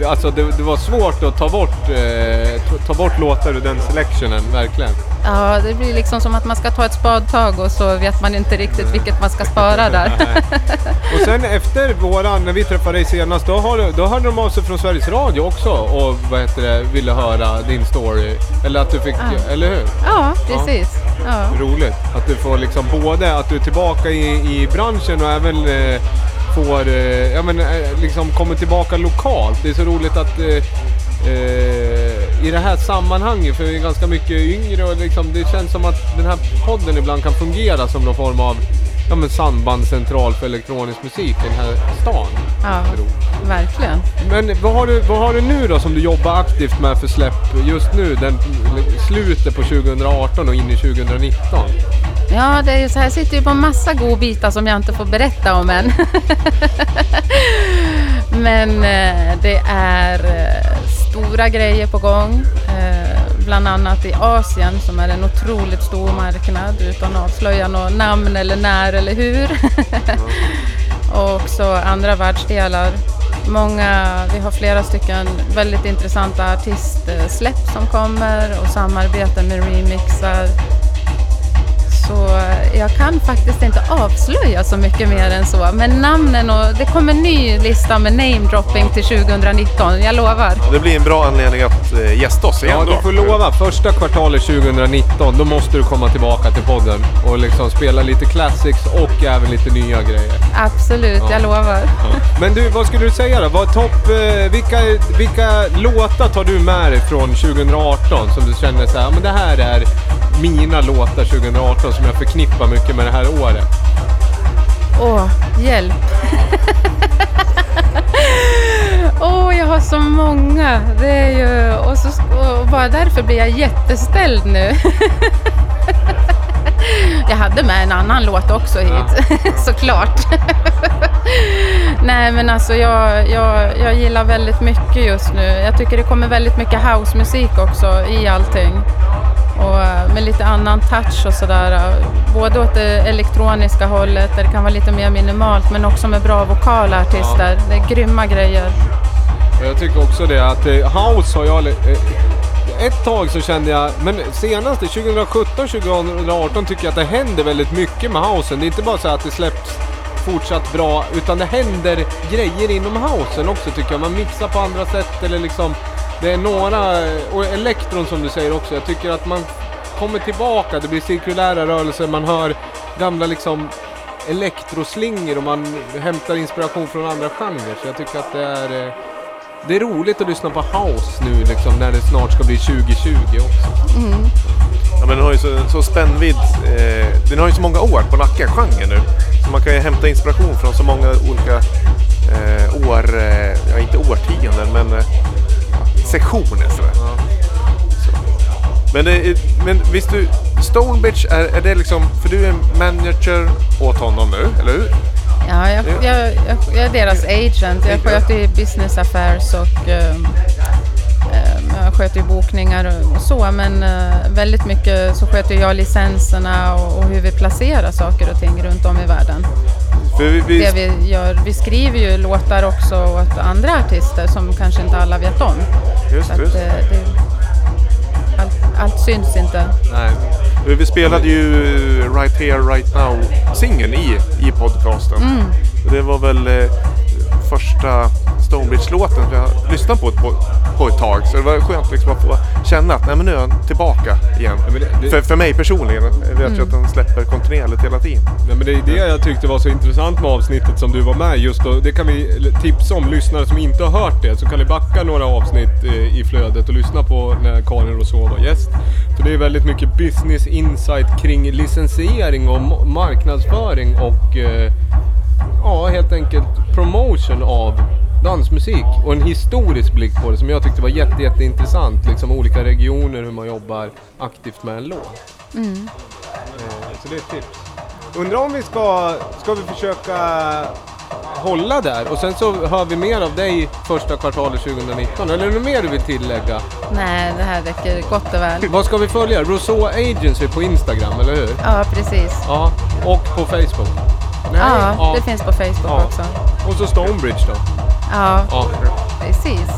Alltså det, det var svårt att ta bort, eh, ta- bort låtar ur den selectionen, verkligen. Ja, det blir liksom som att man ska ta ett spadtag och så vet man inte riktigt vilket man ska spara där. Och sen efter våran, när vi träffade dig senast, då, har, då hörde de av sig från Sveriges Radio också och vad heter det, ville höra din story. Eller att du fick, Ja. eller hur? Ja, precis. Ja. Roligt att du får liksom både att du är tillbaka i, i branschen och även eh, får, eh, ja men eh, liksom kommer tillbaka lokalt. Det är så roligt att eh, eh i det här sammanhanget, för vi är ganska mycket yngre och liksom, det känns som att den här podden ibland kan fungera som någon form av ja, men sambandscentral för elektronisk musik i den här stan. Ja, verkligen. Men vad har, du, vad har du nu då som du jobbar aktivt med för släpp just nu? Den, slutet på 2018 och in i 2019? Ja, det är ju så här, sitter ju på massa godbitar som jag inte får berätta om än. Men eh, det är eh, stora grejer på gång. Bland annat i Asien som är en otroligt stor marknad utan att avslöja något namn eller när eller hur. och också andra världsdelar. Många, vi har flera stycken väldigt intressanta artistsläpp som kommer och samarbeten med remixar. Så jag kan faktiskt inte avslöja så mycket mer än så. Men namnen och det kommer en ny lista med namedropping till 2019, jag lovar. Det blir en bra anledning att eh, gästa oss igen Ja, du får lova. Första kvartalet 2019, då måste du komma tillbaka till podden och liksom spela lite classics och även lite nya grejer. Absolut, jag lovar. Men du, vad skulle du säga då? Vad topp, eh, vilka, vilka låtar tar du med dig från 2018 som du känner så här, men det här är mina låtar 2018 som jag förknippar mycket med det här året? Åh, hjälp. Åh, jag har så många. Det är ju... Och, så, och bara därför blir jag jätteställd nu. Jag hade med en annan låt också hit, såklart. Nej men alltså jag, jag, jag gillar väldigt mycket just nu. Jag tycker det kommer väldigt mycket housemusik också i allting. Och eh, med lite annan touch och sådär. eh, Både åt det elektroniska hållet där det kan vara lite mer minimalt men också med bra vokala artister. Det är grymma grejer. Jag tycker också det att eh, house har jag... Ett tag så kände jag, men senaste 2017-2018 tycker jag att det händer väldigt mycket med housen. Det är inte bara så att det släpps fortsatt bra, utan det händer grejer inom housen också tycker jag. Man mixar på andra sätt eller liksom... Det är några... Och elektron som du säger också. Jag tycker att man kommer tillbaka. Det blir cirkulära rörelser. Man hör gamla liksom elektroslingor och man hämtar inspiration från andra genrer. Så jag tycker att det är... eh, Det är roligt att lyssna på house nu liksom när det snart ska bli 2020 också. Ja, men den har ju så, så spännvidd. Eh, den har ju så många år på nacken, genren nu. Så man kan ju hämta inspiration från så många olika eh, år, eh, ja inte årtionden, men eh, sektioner sådär. Så. Men, det, men visst du, Stonebridge, är, är det liksom, för du är manager åt honom nu, eller hur? Ja, jag, jag, jag, jag är deras agent. Jag sköter business affairs och ehm, jag sköter ju bokningar och- så. Men eh, väldigt mycket så sköter jag licenserna och, hur vi placerar saker och ting runt om i världen. Vi, vi, Det vi gör, vi skriver ju låtar också åt andra artister som kanske inte alla vet om. Just, Så att, just. eh, det, allt, allt syns inte. Nej. Vi spelade ju Right Here Right Now singeln i, i podcasten. Mm. Det var väl eh, första Stonebridge-låten som jag lyssnat på, på på ett tag. Så det var skönt liksom att få känna att nej, men nu är han tillbaka igen. men det- det- För, för mig personligen. Jag vet ju att den släpper kontinuerligt hela tiden. Nej, men det är det jag tyckte var så intressant med avsnittet som du var med just då. Det kan vi tipsa om, lyssnare som inte har hört det. Så kan ni backa några avsnitt eh, i flödet och lyssna på när Karin Rousseau var gäst. För det är väldigt mycket business insight kring licensiering och ma- marknadsföring och eh, ja, helt enkelt promotion av dansmusik. Och en historisk blick på det som jag tyckte var jätte, jätteintressant. Liksom olika regioner, hur man jobbar aktivt med en låt. Mm. Eh, Så det är ett tips. Undrar om vi ska, ska vi försöka hålla där och sen så hör vi mer av dig första kvartalet 2019. Eller är det något mer du vill tillägga? Nej, det här räcker gott och väl. Vad ska vi följa? Rousseau Agency på Instagram, eller hur? Ja, precis. Ja, och på Facebook. Nej, Ja, det finns på Facebook Ja. också. Och så Stonebridge då. Ja, Ja. precis.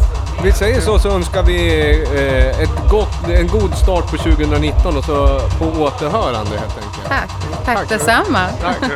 Vi säger så så önskar vi eh, ett gott, en god start på 2019 och så på återhörande helt enkelt. Tack. Tack detsamma. Tack.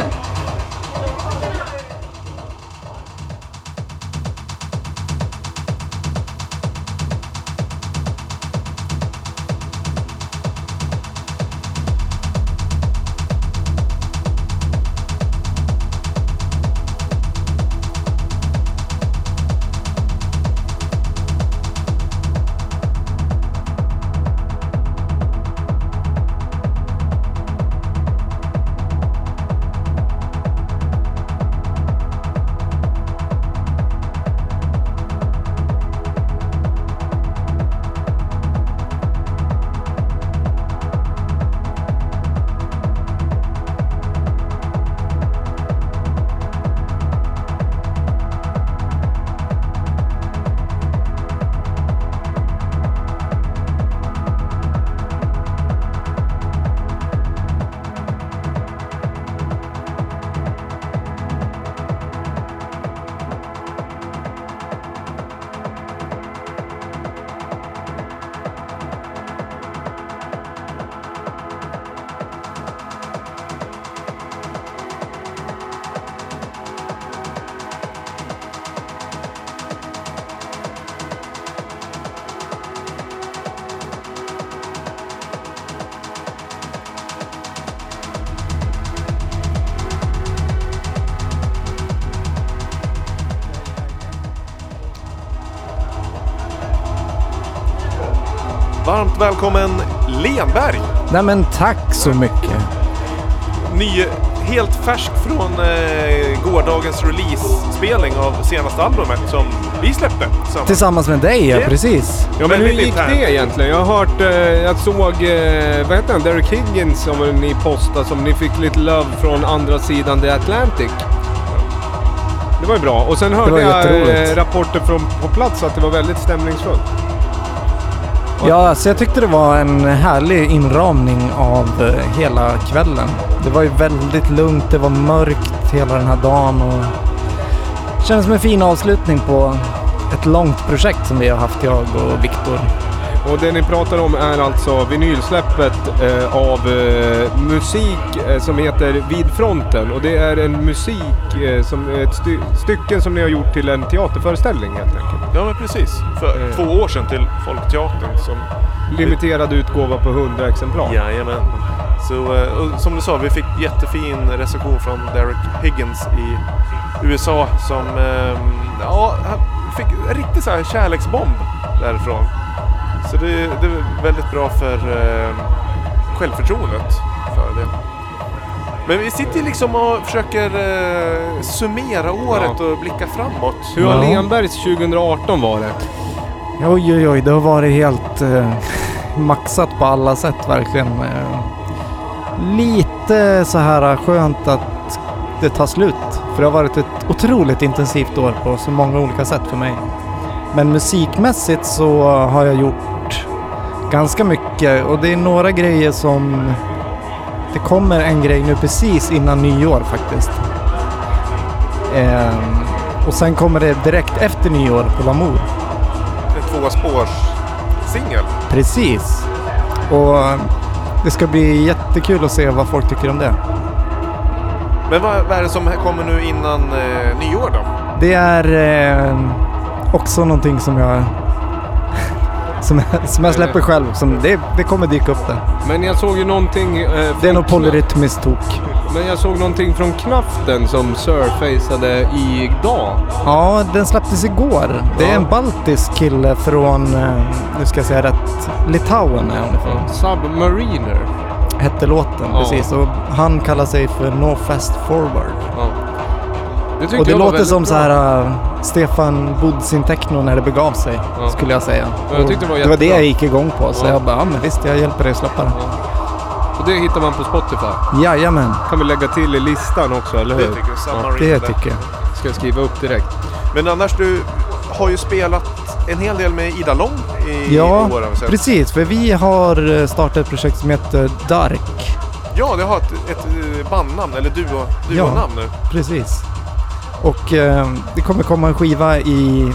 Varmt välkommen Lenberg! Nej men tack så mycket. Ny, helt färsk från eh, gårdagens release-spelning av senaste albumet som vi släppte. tillsammans. Tillsammans med dig, ja Ja. precis. Ja men hur Väldigt gick internt. det egentligen? Jag har hört, eh, jag såg, eh, vad heter han, Derek Higgins som ni postade som ni fick lite love från andra sidan The Atlantic. Det var ju bra. Och sen hörde jag eh, rapporter från på plats att det var väldigt stämningsfullt. Ja, alltså jag tyckte det var en härlig inramning av eh, hela kvällen. Det var ju väldigt lugnt, det var mörkt hela den här dagen och det kändes som en fin avslutning på ett långt projekt som vi har haft, jag och Viktor. Och det ni pratar om är alltså vinylsläppet eh, av eh, musik eh, som heter Vid fronten. Och det är en musik eh, som ett sty stycken som ni har gjort till en teaterföreställning helt enkelt. Ja men precis. För Eh. två år sedan till Folkteatern som... Limiterad utgåva på 100 exemplar. Jajamän. Så eh, och som du sa, vi fick jättefin recension från Derek Higgins i USA som ehm, ja, fick en riktig så här kärleksbomb därifrån. Så det, det är väldigt bra för eh, självförtroendet för det. Men vi sitter ju liksom och försöker eh, summera året och blicka framåt. Hur har Ja. Lenbergs 2018 varit? Oj, oj, oj, det har varit helt eh, maxat på alla sätt verkligen. Eh, lite så här skönt att det tar slut. För det har varit ett otroligt intensivt år på så många olika sätt för mig. Men musikmässigt så har jag gjort ganska mycket och det är några grejer som... Det kommer en grej nu precis innan nyår faktiskt. Eh, och sen kommer det direkt efter nyår på Lamour. En tvåspårs singel. Precis. Och det ska bli jättekul att se vad folk tycker om det. Men vad, vad är det som kommer nu innan eh, nyår då? Det är eh, också någonting som jag, som, jag- som jag släpper själv. Som det, det kommer dyka upp där. Men jag såg ju någonting... Eh, Det är nog polyrytmiskt tok. Men jag såg någonting från Knaften som surfaceade idag. Ja, den släpptes igår. Det är en baltisk kille från, eh, nu ska jag säga rätt, Litauen är han ifrån. Submariner. Hette låten, Ja. precis. Och han kallar sig för No Fast Forward. Ja. Det Och det låter som bra. så här uh, Stefan Bodzin Techno när det begav sig, Ja. skulle jag säga. Ja, jag det var det var det jag gick igång på, så Ja. jag bara, ja men visst, jag hjälper dig att släppa det. Och det hittar man på Spotify. Jajamän, Kan vi lägga till i listan också, eller hur? Det tycker jag. Det tycker jag. Ska jag skriva upp direkt. Men annars, du har ju spelat en hel del med Ida Lång i Ja, år. sett. precis. För vi har eh, startat ett projekt som heter Dark. Ja, det har ett, ett eh, bandnamn, eller duo, duonamn nu. Precis. Och eh, det kommer komma en skiva i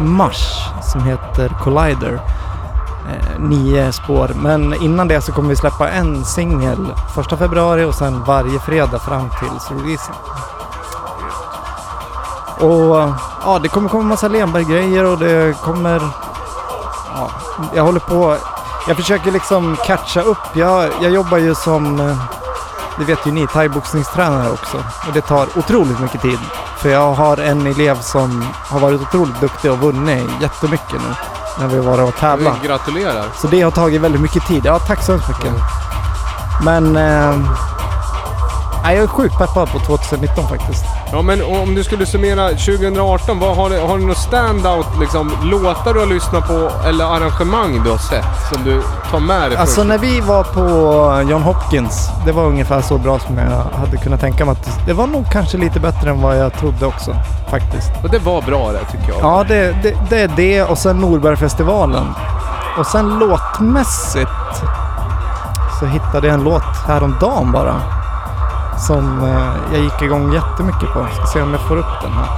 mars som heter Collider. Eh, nio spår. Men innan det så kommer vi släppa en singel första februari och sen varje fredag fram till releasen. Och ja, det kommer komma massa Lenberg-grejer och det kommer... Ja, jag håller på... Jag försöker liksom catcha upp. Jag, jag jobbar ju som, eh, det vet ju ni, thaiboxningstränare också. Och det tar otroligt mycket tid. För jag har en elev som har varit otroligt duktig och vunnit jättemycket nu. När vi var och tävlat. Vi gratulerar. Så det har tagit väldigt mycket tid. Ja, tack så hemskt mycket. Men... Eh, nej, jag är sjukt peppad på 2019 faktiskt. Ja men om du skulle summera 2018, vad har, du, har du något standout liksom, låtar du har lyssnat på eller arrangemang du har sett som du tar med dig? Alltså när vi var på John Hopkins, det var ungefär så bra som jag hade kunnat tänka mig. att Det var nog kanske lite bättre än vad jag trodde också, faktiskt. Och det var bra det tycker jag. Ja, det, det, det är det och sen Norbergfestivalen. Och sen låtmässigt så hittade jag en låt häromdagen bara. Som eh, jag gick igång jättemycket på. Ska se om jag får upp den här.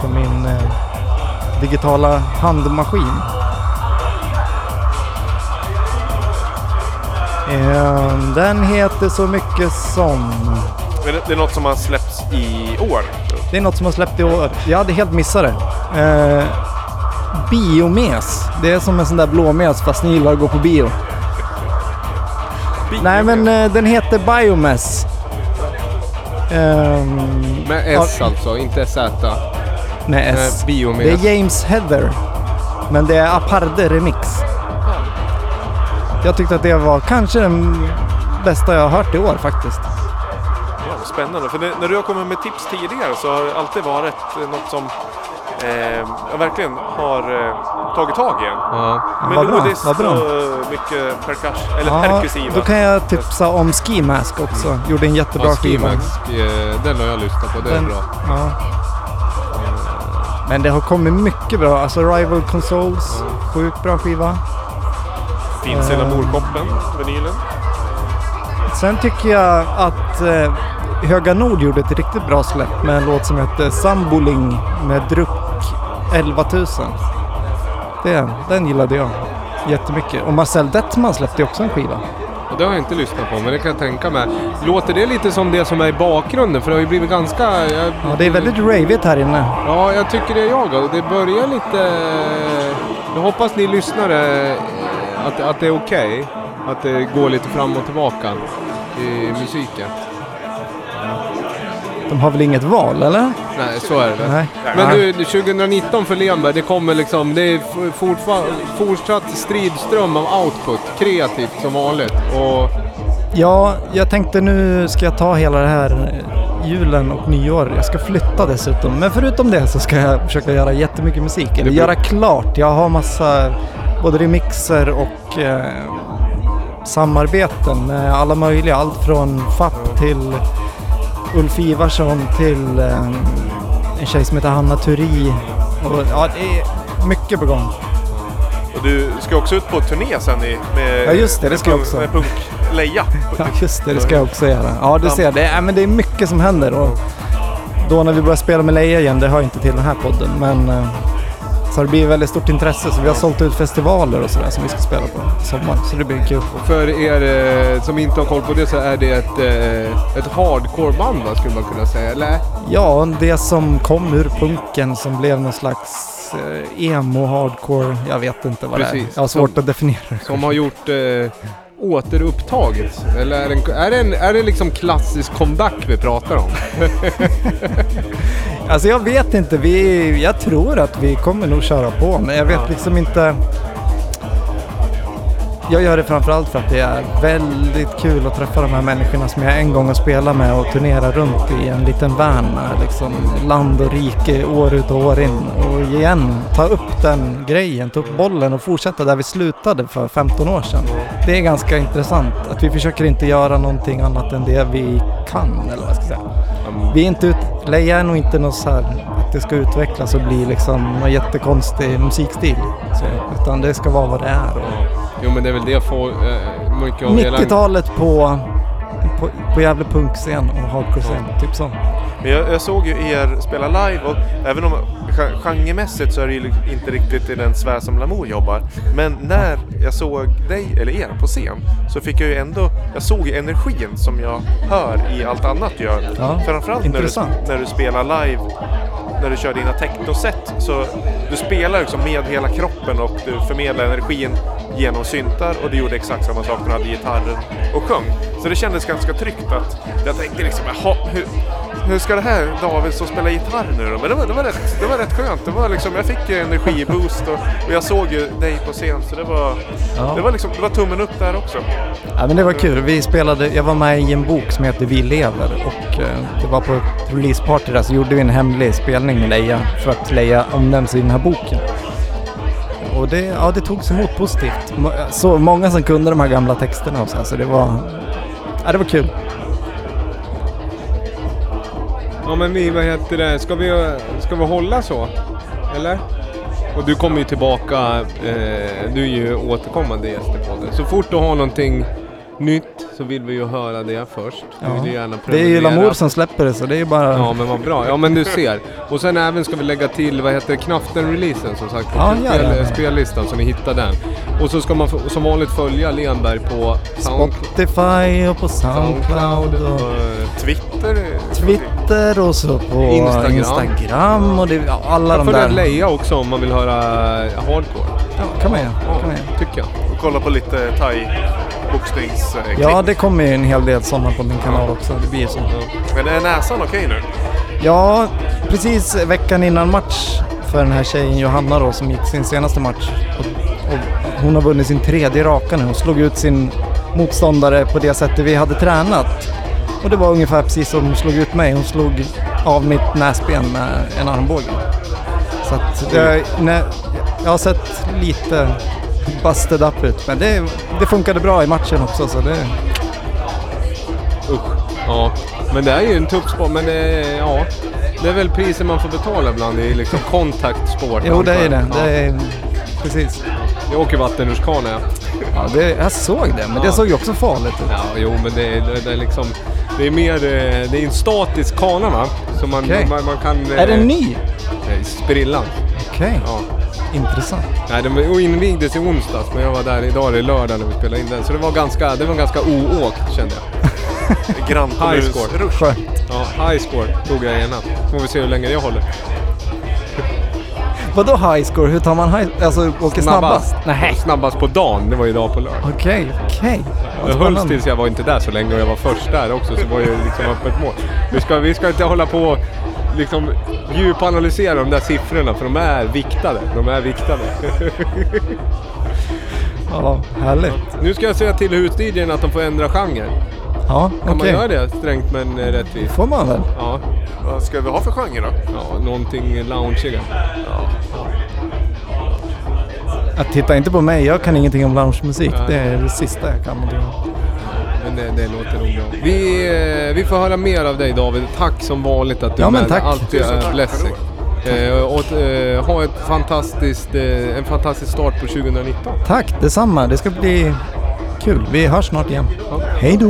På min eh, digitala handmaskin. Eh, den heter så mycket som... Men det, är något som har släppts i år. Det är något som har släppt i år. Jag hade helt missat det. Eh, biomes. Det är som en sån där blåmes fast ni gillar att gå på bio. Nej men eh, den heter Biomes. Ehm, Med S alltså, inte Z. med S. Eh, Biomes. Det är James Heather. Men det är Aparde Remix. Jag tyckte att det var kanske den bästa jag har hört i år faktiskt. Ja, spännande. För när du har kommit med tips tidigare så har det alltid varit eh, något som eh, jag verkligen har eh, tagit tag i. Ja. Vad bra, Melodiskt vad bra. och mycket percuss, eller Ja, perkussiva. då kan jag tipsa om Ski Mask också. Gjorde en jättebra Ja, skiva. Eh, den har jag lyssnat på, det är Den- bra. Ja. Men det har kommit mycket bra. Alltså Rival Consoles, sjukt bra skiva. Finns i Eh, Lamourkoppen, vinylen. Sen tycker jag att eh, Höga Nord gjorde ett riktigt bra släpp med en låt som heter Samboling med Druck 11 000. Det, den gillade jag jättemycket. Och Marcel Dettman släppte också en skiva. Och det har jag inte lyssnat på, men det kan jag tänka mig. Låter det lite som det som är i bakgrunden? För det har ju blivit ganska... Jag, Ja, det är väldigt ravigt här inne. Ja, jag tycker det är jag. Och det börjar lite... Jag hoppas ni lyssnare eh, att, att det är okej. Att det går lite fram och tillbaka i musiken. De har väl inget val, eller? Nej, så är det. Nej. Men du, 2019 för Lemberg, det kommer liksom... Det är fortsatt stridström av output. Kreativt som vanligt. Och Ja, jag tänkte nu ska jag ta hela det här julen och nyår. Jag ska flytta dessutom. Men förutom det så ska jag försöka göra jättemycket musik. Eller göra klart. Jag har massa både remixer och eh, samarbeten med alla möjliga. Allt från Fapp till Ulf Ivarsson till eh, en tjej som heter Hanna Turi. Och, ja, det är mycket på gång. Och du ska också ut på turné sen i, med, Ja, just det, det ska jag också. med punk Leia. Ja, just det. Det ska jag också göra. Ja, du ser. Det är, men det är mycket som händer. Och då när vi börjar spela med Leia igen, det hör inte till den här podden, men eh, så det blivit väldigt stort intresse. Så vi har sålt ut festivaler och sådär som vi ska spela på i sommar. Så det blir kul. för er eh, som inte har koll på det så är det ett, eh, ett hardcore-band va, skulle man kunna säga, eller? Ja, det som kom ur punken som blev någon slags eh, emo, hardcore, jag vet inte vad det är. Precis. Jag har svårt Som- att definiera det. Som har gjort eh, återupptaget? Eller är det, en, är, det en, är det liksom klassisk comeback vi pratar om? Alltså jag vet inte, vi, jag tror att vi kommer nog köra på, men jag vet liksom inte. Jag gör det framförallt för att det är väldigt kul att träffa de här människorna som jag en gång har spelat med och turnera runt i en liten van med liksom land och rike år ut och år in. Och igen, ta upp den grejen, ta upp bollen och fortsätta där vi slutade för 15 år sedan. Det är ganska intressant att vi försöker inte göra någonting annat än det vi kan, eller vad jag ska säga. Vi är inte ut, Leia är nog inte något så här att det ska utvecklas och bli liksom någon jättekonstig musikstil. Så, utan det ska vara vad det är. Och Jo men det är väl det får eh, mycket av hela... 90-talet på, på, på jävla punkscen och hardcore-scen, typ så. Men jag, jag såg ju er spela live och även om gen- genremässigt så är det ju inte riktigt i den sfär som Lamour jobbar. Men när jag såg dig, eller er, på scen så fick jag ju ändå, jag såg ju energin som jag hör i allt annat du gör. Ja, Framförallt när du, när du spelar live, när du kör dina technoset. Så du spelar liksom med hela kroppen och du förmedlar energin genom syntar och du gjorde exakt samma sak när du hade gitarren och sjöng. Så det kändes ganska tryggt att jag tänkte liksom, jaha, hur, hur ska det här David som spelar gitarr nu då? Men det var, det var, rätt, det var rätt skönt. Det var liksom, jag fick energiboost och, och jag såg ju dig på scen så det var, Ja. det var liksom, det var tummen upp där också. Ja, men det var kul. Vi spelade, jag var med i en bok som heter Vi lever och eh, det var på ett releaseparty där så gjorde vi en hemlig spelning med Leia för att Leia omnämns i den här boken. Och det, ja, det togs emot positivt. Så många som kunde de här gamla texterna och så, här, så det var, ja, det var kul. Ja men vi, vad heter det, ska vi, ska vi hålla så? Eller? Och du kommer ju tillbaka, eh, du är ju återkommande gäst i podden. Så fort du har någonting nytt så vill vi ju höra det först. Vi vill gärna det är ju. Lamour som släpper det så det är ju bara... Ja men vad bra. Ja men du ser. Och sen även ska vi lägga till, vad heter Knaften-releasen som sagt på Ja, spel, spellistan så ni hittar den. Och så ska man som vanligt följa Lenberg på Sound, Spotify och på Soundcloud och Twitter. Twitter och så på Instagram. Instagram, och det, ja, alla Jag de där. Leia också om man vill höra hardcore. Ja, kan man göra. Kan man göra. Tycker jag. Och kolla på lite thai boxningsklipp. Ja, det kommer ju en hel del sådana på min kanal också. Det blir ju så. Men är näsan okej nu? Ja, precis veckan innan match för den här tjejen Johanna då som gick sin senaste match. Och, och hon har vunnit sin tredje raka nu. Hon slog ut sin motståndare på det sättet vi hade tränat. Och det var ungefär precis som hon slog ut mig. Hon slog av mitt näsben med en armbåge. Så att det, nej, jag har sett lite busted up ut. Men det, det funkade bra i matchen också så det... Usch. Ja. Men det är ju en tuff sport. Men det, ja. Det är väl priset man får betala ibland i liksom kontaktsport. Jo, det är det. Ja. det är, precis. Jag åker vattenrutschkana ja. Ja, det, jag såg det, men Ja. det såg ju också farligt ut. Ja, jo men det det, det är liksom... Det är mer... eh, Det är en statisk kana va? Så man, Okej. man, man kan... Är den eh, ny? eh, Sprillan. Okej, Ja. intressant. Nej, den invigdes i onsdags men jag var där idag, det är lördag när vi spelade in den. Så det var ganska, det var ganska oåkt kände jag. Grand High score. Rush. Skönt. Ja, high score tog jag ena. Får vi se hur länge jag håller. Vadå high score? Hur tar man high... Alltså åker snabbast? Nej. Snabbast på dagen, det var idag på lördag. Okej, okej. Jag hölls tills jag var inte där så länge och jag var först där också så det var ju liksom öppet mål. Vi ska, vi ska inte hålla på och liksom djupanalysera de där siffrorna för de är viktade. De är viktade. Ja, härligt. nu ska jag säga till hus-DJn att de får ändra genre. Ja, Kan okej. man göra det strängt men eh, rättvist? får man väl. Ja. Vad ska vi ha för genre då? Ja, någonting loungeigare. Att titta inte på mig, jag kan ingenting om loungemusik. Nej. Det är det sista jag kan. Men det, det låter nog bra. Vi, eh, vi får höra mer av dig David. Tack som vanligt att du Ja, är men med. tack. Alltid Tusen tack. blessing. Eh, och eh, ha ett fantastiskt, eh, en fantastisk start på 2019. Tack detsamma, det ska bli kul. Vi hörs snart igen. Ja. Hej då!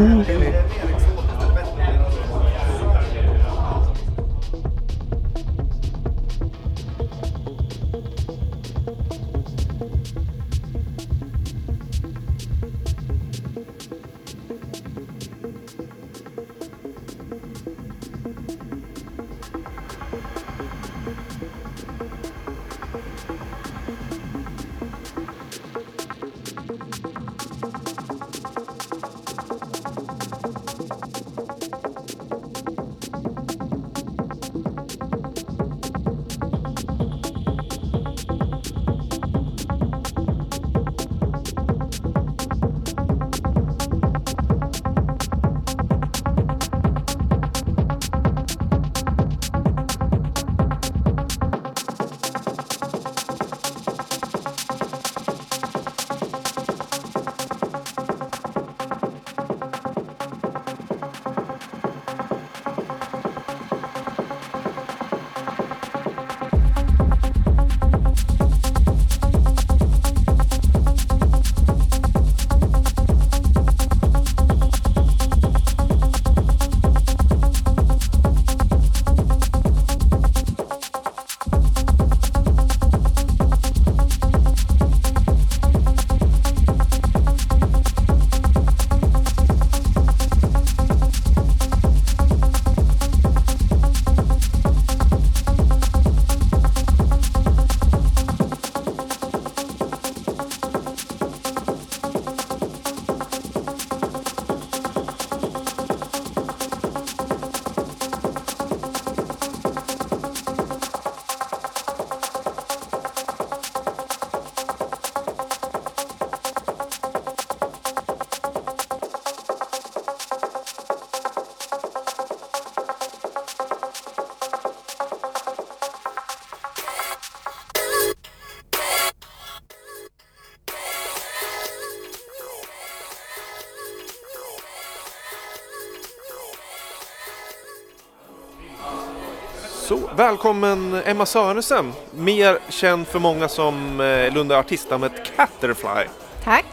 Välkommen Emma Sörensen, mer känd för många som eh, Lunda artistnamnet Catterfly. Tack.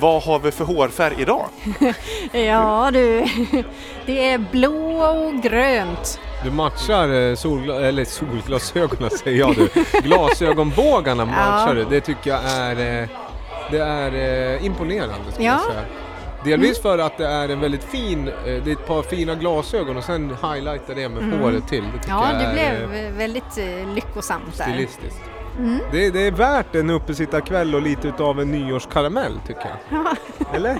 Vad har vi för hårfärg idag? Ja du, det är blå och grönt. Du matchar eh, solgla- eller solglasögonen säger jag du. Glasögonbågarna matchar du. Det tycker jag är, eh, det är imponerande Ja. jag säga. Delvis för att det är en väldigt fin, det är ett par fina glasögon och sen highlighta det med Mm. håret till. Det Ja, det blev eh, väldigt eh, lyckosamt där. stilistiskt. Mm. Det, det är värt en uppesittarkväll och lite utav en nyårskaramell tycker jag. Ja. Eller?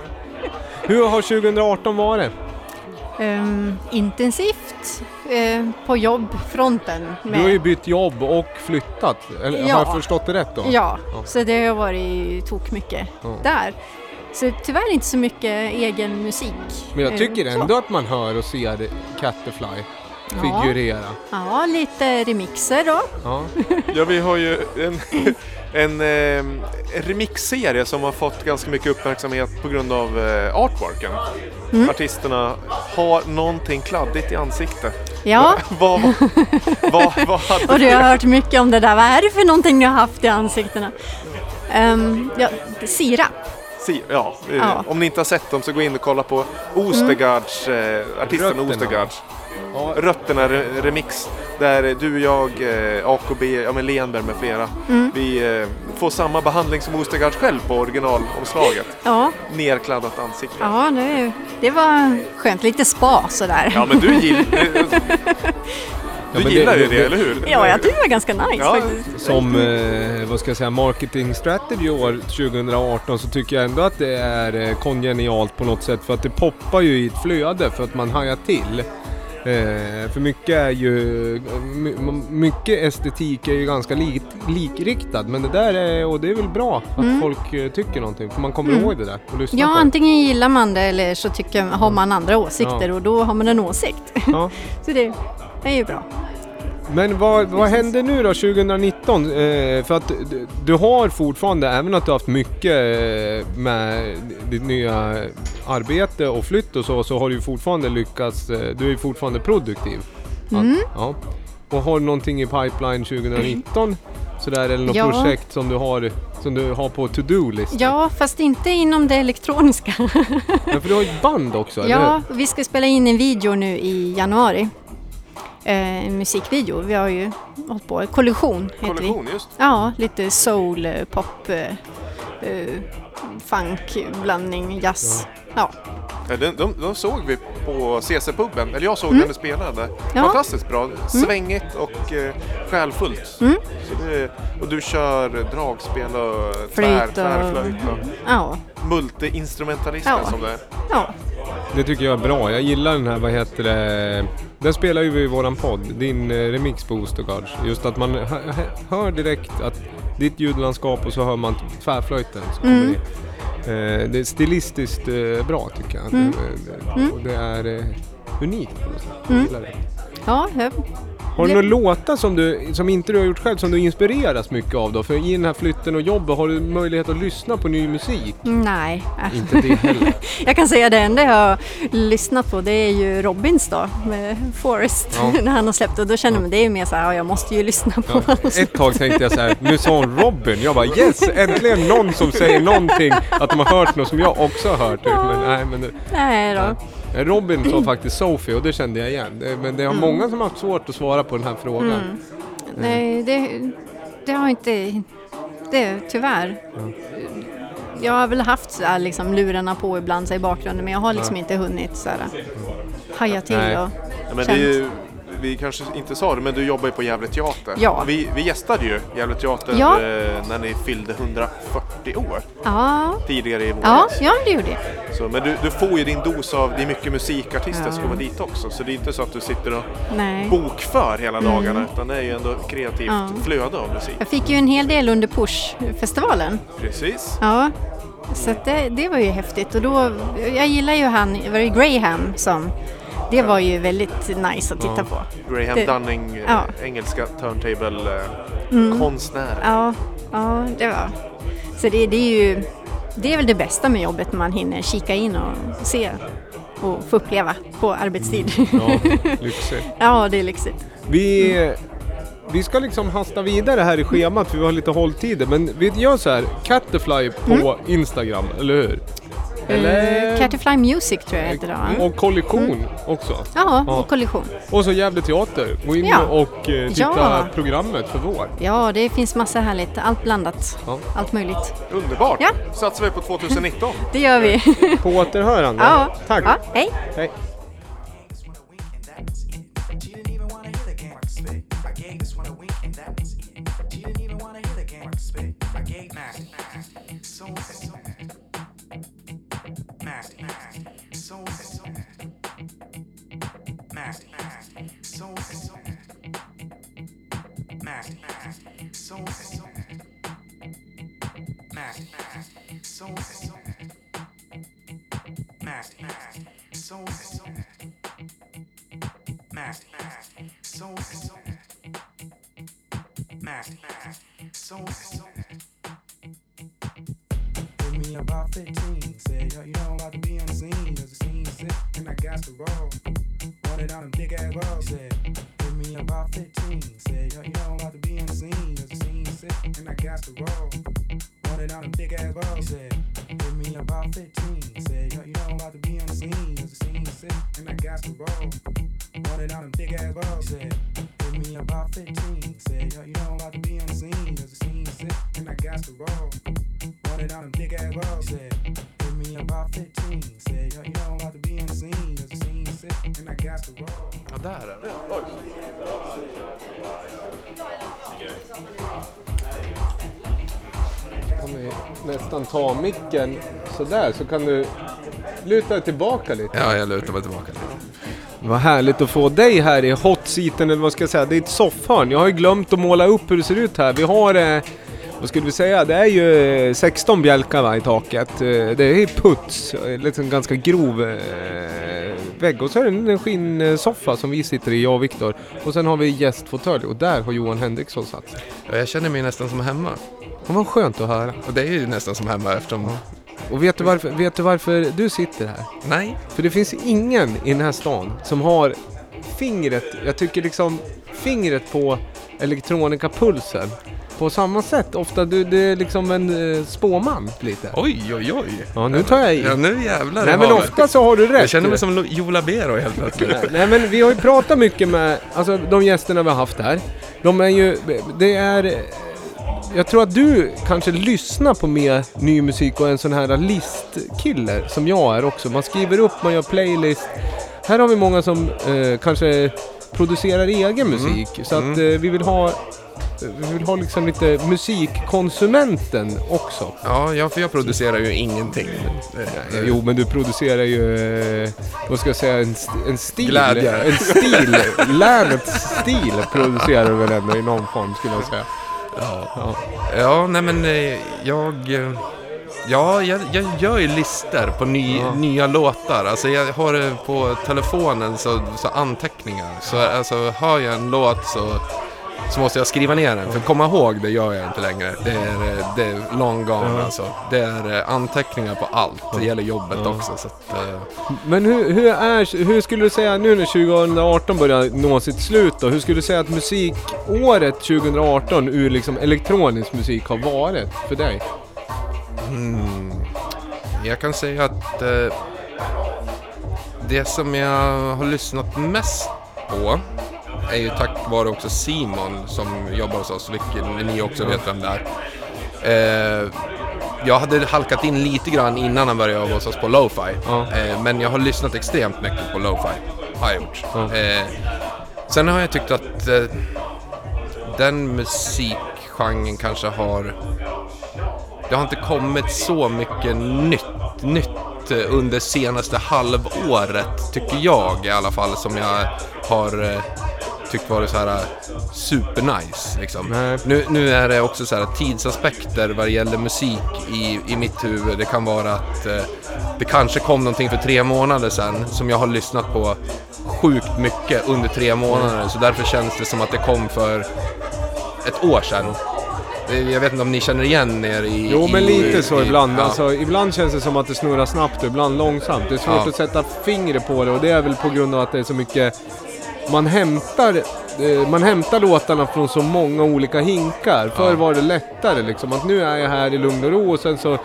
Hur har 2018 varit? Ehm, intensivt eh, på jobbfronten. Du har ju bytt jobb och flyttat. Eller, Har Ja. jag förstått det rätt då? Ja, så det har varit tok mycket Ja. där. Så tyvärr inte så mycket egen musik. Men jag Eh, tycker så. ändå att man hör och ser Catterfly Ja. figurera. Ja, lite remixer då. Ja. Ja, vi har ju en, en, eh, en remixserie som har fått ganska mycket uppmärksamhet på grund av eh, artworken. Mm. Artisterna har någonting kladdigt i ansiktet. Ja. vad, vad, vad hade Och du har hört mycket om det där. Vad är det för någonting ni har haft i ansiktena? Um, ja, sirap. Si, ja, eh, Ja. om ni inte har sett dem så gå in och kolla på Ostergaards, eh, artisten Rötterna. Ostergaards. Rötterna re- remix. Där du, jag, eh, AKB, ja men Lenberg med flera. Mm. Vi eh, får samma behandling som Ostergaard själv på originalomslaget. Ja, Nerkladdat ansikte. ja det, det var skönt. Lite spa sådär. Ja men du gillar, Ja, du men gillar det- ju det- det, eller hur? Ja, jag tycker det var ganska nice Ja. faktiskt. Som, eh, vad ska jag säga, marketing strategy år 2018 så tycker jag ändå att det är eh, kongenialt på något sätt för att det poppar ju i ett flöde för att man hajar till. Eh, för mycket är ju, my, mycket estetik är ju ganska lik, likriktad men det där är, och det är väl bra att Mm. folk eh, tycker någonting för man kommer Mm. ihåg det där och lyssnar Ja, på det. antingen gillar man det eller så tycker, har man andra åsikter Ja. och då har man en åsikt. Ja. så det är ju bra. Men vad, vad händer nu då 2019? Eh, för att du, du har fortfarande, även att du har haft mycket eh, med ditt nya arbete och flytt och så, så har du fortfarande lyckats, eh, du är ju fortfarande produktiv. Mm. Ja. Och har du någonting i pipeline 2019? Sådär, eller något Ja. projekt som du har, som du har på to-do-list? Ja, fast inte inom det elektroniska. Ja, för du har ett band också, eller ja, hur? vi ska spela in en video nu i januari. Eh, en musikvideo. Vi har ju hållit på. Kollision heter Kollision, vi. just. Ja, lite soul, eh, pop, eh, funk, blandning, jazz. Ja. Ja, de, de, de såg vi på CC-puben, eller jag såg Mm. när du spelade. Ja. Fantastiskt bra, svängigt och eh, själfullt. Mm. Så det, och du kör dragspel och tvär, tvärflöjt och Ja. multi-instrumentalisten Ja. som du är. Ja. Det tycker jag är bra. Jag gillar den här, vad heter det, den spelar ju vi i våran podd, din eh, remix på Ostergaards. Just att man hö- hö- hör direkt att ditt ljudlandskap och så hör man tvärflöjten kommer Mm. in. Eh, det är stilistiskt eh, bra tycker jag. Mm. Det, det, Mm. det är unikt på något sätt. Jag Mm. gillar det. Ja, Har du några låtar som, du, som inte du har gjort själv som du inspireras mycket av då? För i den här flytten och jobbet har du möjlighet att lyssna på ny musik? Nej. Inte det heller. jag kan säga det enda jag har lyssnat på det är ju Robins då med Forest Ja. när han har släppt och då känner man det är mer så här, ja, jag måste ju lyssna på Ja, ett tag tänkte jag så här, nu sa hon Robin. Jag bara yes, äntligen någon som säger någonting att de har hört något som jag också har hört. Men, nej, men, Nej då. nej. Robin sa faktiskt Sophie och det kände jag igen. Men det har Mm. många som har haft svårt att svara på den här frågan. Mm. Nej, det, det har inte... Det, tyvärr. Jag har väl haft så här, liksom, lurarna på ibland så här i bakgrunden men jag har liksom Ja. inte hunnit så här, haja till Nej. och Ja, men det känt. Vi kanske inte sa det, men du jobbar ju på Gävle Teater. Ja. Vi, vi gästade ju Gävle Teater Ja. eh, när ni fyllde 140 år Ja, tidigare i våras. ja, ja det gjorde jag. Så, men du, du får ju din dos av, det är mycket musikartister Ja. som kommer dit också. Så det är inte så att du sitter och Nej. bokför hela Mm. dagarna utan det är ju ändå kreativt Ja. flöde av musik. Jag fick ju en hel del under Push-festivalen. Precis. Ja, så det, det var ju häftigt och då, jag gillar ju han, var det Graham som, det var ju väldigt nice att titta Ja. på. Graham Det- Dunning, eh, Ja. engelska Mm. turntable-konstnär. Ja, ja, det var. Så det, det är ju, det är väl det bästa med jobbet man hinner kika in och se och få uppleva på arbetstid. Ja, lyxigt. ja, det är lyxigt. Vi, vi ska liksom hasta vidare här i schemat för vi har lite hålltider. Men vi gör så här, Catterfly på Mm. Instagram, eller hur? Uh, Caterfly Music tror jag heter det va? Och kollision också. Ja, och kollision. Och så Gävle Teater. Gå in Ja. och eh, titta Ja. programmet för vår. Ja, det finns massa härligt. Allt blandat. Ja. Allt möjligt. Underbart! Ja. Satsar vi på 2019. Det gör vi. På återhörande. Ja. Tack. Ja, hej. Hej. About 15. Said, yo, you know I'm about to be on the scene. Cause the scene's sick and I got to roll. Wanted on them big ass balls. Said, give me about 15. Said, yo, you know I'm about to be on the scene. There's a scene sick, and I got to roll. Wanted on them big ass balls. Said, give me about 15. Said, yo, you know I'm about to be on the scene. There's a scene sick, and I got to roll. Wanted on them big ass balls. Said, give me about 15. Said, yo, you know I'm about to be on the scene. There's a scene sick, and I got to roll. Wanted on them big ass balls. Said, give me about 15. Said, yo, you know I'm about to be on the scene. Ja, där är det. Kan vi nästan ta micken sådär så kan du luta dig tillbaka lite. Ja, jag lutar mig tillbaka lite. Vad härligt att få dig här i hot seaten, eller vad ska jag säga, det är ett soffhörn. Jag har ju glömt att måla upp hur det ser ut här. Vi har, eh, vad skulle vi säga, det är ju eh, 16 bjälkar va, i taket. Eh, det är puts, eh, liksom ganska grov eh, vägg. Och så är det en skinnsoffa som vi sitter i, jag och Viktor. Och sen har vi gästfåtölj och där har Johan Henriksson satt sig. Ja, jag känner mig nästan som hemma. Det var skönt att höra. Och det är ju nästan som hemma eftersom... Och vet du, varför, vet du varför du sitter här? Nej. För det finns ingen i den här stan som har fingret, jag tycker liksom fingret på elektronikapulsen. På samma sätt, ofta du, det är liksom en eh, spåman lite. Oj, oj, oj. Ja, nu tar jag i. Ja, nu jävlar. Nej men har vi- ofta så har du rätt. Jag känner mig som Joe Labero helt plötsligt. Nej, men vi har ju pratat mycket med, alltså de gästerna vi har haft här. De är ju, det är... Jag tror att du kanske lyssnar på mer ny musik och en sån här listkille som jag är också. Man skriver upp, man gör playlist. Här har vi många som eh, kanske producerar egen musik. Så att eh, vi vill ha vi vill ha liksom lite musikkonsumenten också. Ja, ja, för jag producerar ju ingenting. Ja, jo, men du producerar ju, eh, vad ska jag säga, en, en stil. Glädje. En stil. Länets stil producerar du väl ändå i någon form skulle jag säga. Ja, Ja. ja nej men eh, jag... eh, Ja, jag, jag gör ju listor på ny, Ja. nya låtar. Alltså jag har det på telefonen, så, så anteckningar. Så alltså, hör jag en låt så, så måste jag skriva ner den. För komma ihåg, det gör jag inte längre. Det är, det är long gone Ja. alltså. Det är eh, anteckningar på allt. Det gäller jobbet Ja. också. Så att, eh, Men hur, hur, är, hur skulle du säga nu när 2018 börjar nå sitt slut då? Hur skulle du säga att musikåret 2018 ur liksom elektronisk musik har varit för dig? Mm. Jag kan säga att eh, det som jag har lyssnat mest på är ju tack vare också Simon som jobbar hos oss, vilket ni också vet vem det är. Eh, jag hade halkat in lite grann innan han började jobba hos oss på lo-fi. Eh, men jag har lyssnat extremt mycket på lo-fi. Har jag gjort. Eh, sen har jag tyckt att eh, den musikgenren kanske har det har inte kommit så mycket nytt, nytt eh, under senaste halvåret, tycker jag i alla fall, som jag har eh, tyckt varit så här eh, supernice. Liksom. Nu, nu är det också så här tidsaspekter vad det gäller musik i, i mitt huvud. Det kan vara att eh, det kanske kom någonting för tre månader sedan som jag har lyssnat på sjukt mycket under tre månader. Så därför känns det som att det kom för ett år sedan. Eh, Jag vet inte om ni känner igen er i... Jo men i- lite så i- ibland. ja. Alltså, ibland känns det som att det snurrar snabbt och ibland långsamt. Det är svårt Ja. att sätta fingret på det och det är väl på grund av att det är så mycket... Man hämtar, eh, man hämtar låtarna från så många olika hinkar. Förr var det lättare liksom. Att nu är jag här i lugn och ro och sen så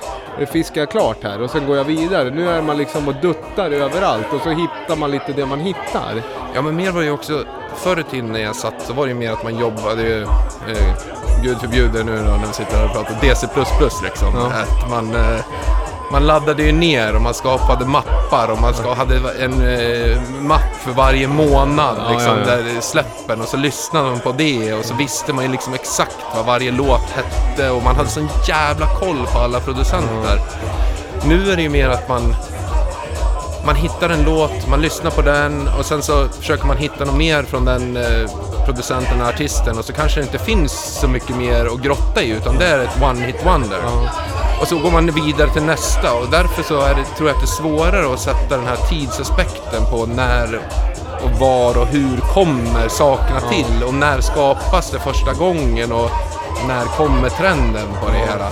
fiskar jag klart här och sen går jag vidare. Nu är man liksom och duttar överallt och så hittar man lite det man hittar. Ja men mer var ju också, förr i tiden när jag satt så var det ju mer att man jobbade ju, eh, gud förbjuder nu då när vi sitter här och pratar DC++ liksom. Ja. Att man, eh, man laddade ju ner och man skapade mappar och man ska, hade en eh, mapp för varje månad Ja, liksom, ja, ja. där släppen och så lyssnade man på det och så visste man ju liksom exakt vad varje låt hette och man hade sån jävla koll på alla producenter. Nu är det ju mer att man man hittar en låt, man lyssnar på den och sen så försöker man hitta något mer från den eh, producenten och artisten och så kanske det inte finns så mycket mer att grotta i utan det är ett one hit wonder. Och så går man vidare till nästa och därför så är det, tror jag att det är svårare att sätta den här tidsaspekten på när och var och hur kommer sakerna Ja. till och när skapas det första gången och när kommer trenden på det hela.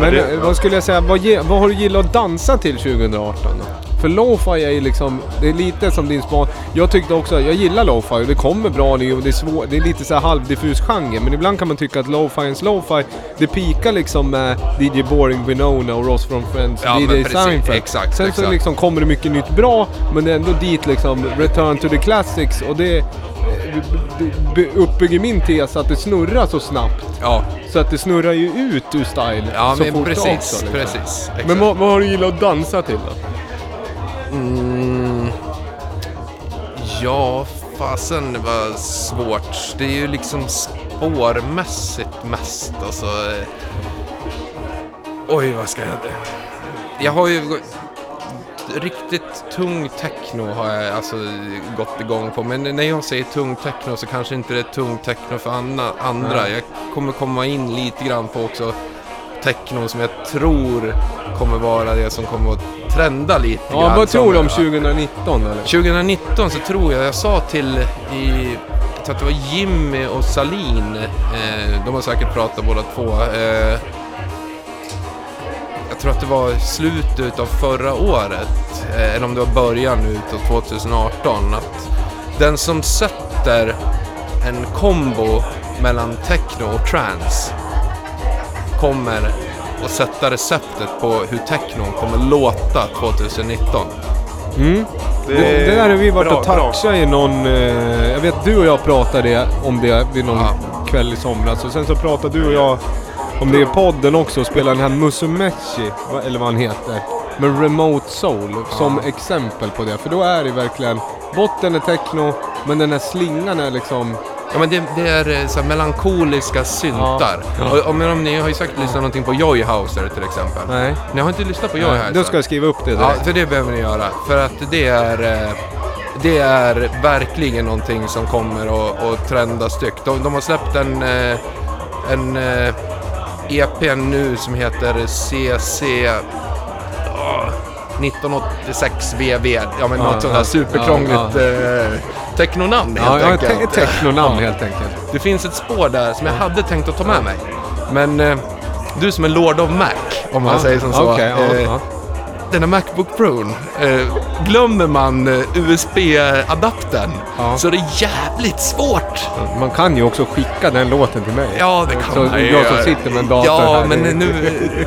Men det, vad skulle jag säga, vad, ge, vad har du gillat att dansa till 2018 då? För lo-fi är ju liksom, det är lite som din span. Jag tyckte också, jag gillar lo-fi och det kommer bra nu och det är svårt, det är lite så här halvdiffus genre. Men ibland kan man tycka att lo-fi lo-fi, det pikar liksom med DJ Boring Winona och Ross from Friends Ja, DJ precis. Seinfeld. Exakt, Sen så exakt. liksom kommer det mycket nytt bra, men det är ändå dit liksom Return to the Classics och det eh, det uppbygger min tes att det snurrar så snabbt. Ja. Så att det snurrar ju ut ur style Ja, så men fort precis, också. liksom. precis, exakt. Men vad, vad har du gillat att dansa till då? Mm. Ja, fasen vad svårt. Det är ju liksom spårmässigt mest alltså. Oj, vad ska jag... Jag har ju riktigt tung techno har jag alltså gått igång på. Men när jag säger tung techno så kanske inte det är tung techno för andra. andra. Jag kommer komma in lite grann på också techno som jag tror kommer vara det som kommer att trenda lite Ja, grann. vad tror du om som- 2019 eller? 2019 så tror jag, jag sa till i, tror att det var Jimmy och Salin, eh, de har säkert pratat båda två. Eh, jag tror att det var slutet av förra året, eh, eller om det var början nu av 2018, att den som sätter en kombo mellan techno och trance kommer att sätta receptet på hur techno kommer låta 2019. Mm. Det, Det- det där har vi varit bra, och touchat i någon... Eh, jag vet du och jag pratade om det vid någon kväll i somras. Och sen så pratade du och jag om det i podden också och spelade den här Musumechi, eller vad han heter. Med Remote Soul som exempel på det. För då är det verkligen... Botten är techno, men den här slingan är liksom... Ja men det, det är eh, så här melankoliska syntar. Ja. Och, och men om ni har ju säkert lyssnat någonting på Joyhouser till exempel. Nej. Ni har inte lyssnat på Nej, Joyhouser? då ska jag skriva upp det Ja, direkt. för det behöver ni göra. För att det är... eh, Det är verkligen någonting som kommer att, trenda styggt. De, de har släppt en, eh, en EP nu som heter CC... åh, 1986 VV. Ja men Ja, något sånt ja, där superkrångligt ja, eh, technonamn Ja, helt ja, enkelt. ett te- Ja. helt enkelt. Det finns ett spår där som jag hade tänkt att ta med mig. Men eh, du som är Lord of Mac, om man Ja, säger som så. ja, eh, ja. Denna Macbook Pro, eh, glömmer man eh, USB-adaptern så är det jävligt svårt. Man kan ju också skicka den låten till mig. Ja, det kan så man ju Jag som sitter med en dator Ja, här. men nu,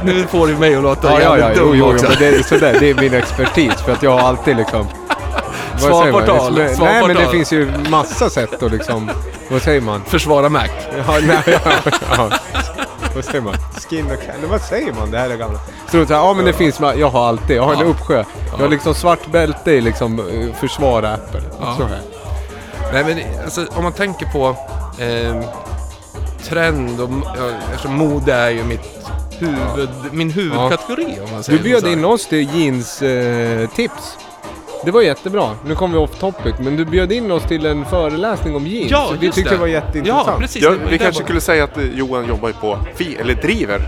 nu får du mig att låta Ja, ja, jävligt ja, jo, dum jo, jo, också. men det, är sådär, det är min expertis för att jag har alltid liksom... vad Svar säger man? på tal, Det är- svar Nej men det finns ju massa sätt att liksom... Vad säger man? Försvara Mac. Ja, nej, ja, ja. Vad säger man? Skin och can... Vad säger man? Det här är gamla... Så ja men det finns... Jag har alltid... Jag har en uppsjö. Jag har liksom svart bälte i liksom eh, försvara Apple. Så här. Nej men alltså, om man tänker på eh, trend och ja, eftersom mode är ju mitt huvud, min huvudkategori om man säger Du bjöd in oss till jeans eh, tips. Det var jättebra. Nu kommer vi off topic, men du bjöd in oss till en föreläsning om jeans. Ja, vi tyckte det. det var jätteintressant. Ja, precis. Ja, vi kanske skulle säga att eh, Johan jobbar på, fi, eller driver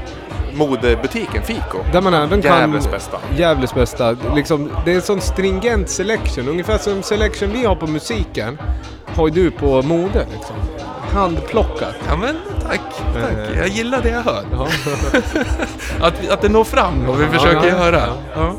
modebutiken Fiko. Där man även kan... Gävles bästa. Gävles bästa. Liksom, det är en sån stringent selection. Ungefär som selection vi har på musiken, har du på mode. Liksom. Handplockat. Ja men tack, tack. Eh. Jag gillar det jag hör. att, att det når fram vad vi Ja, försöker ja, göra. ja. Ja.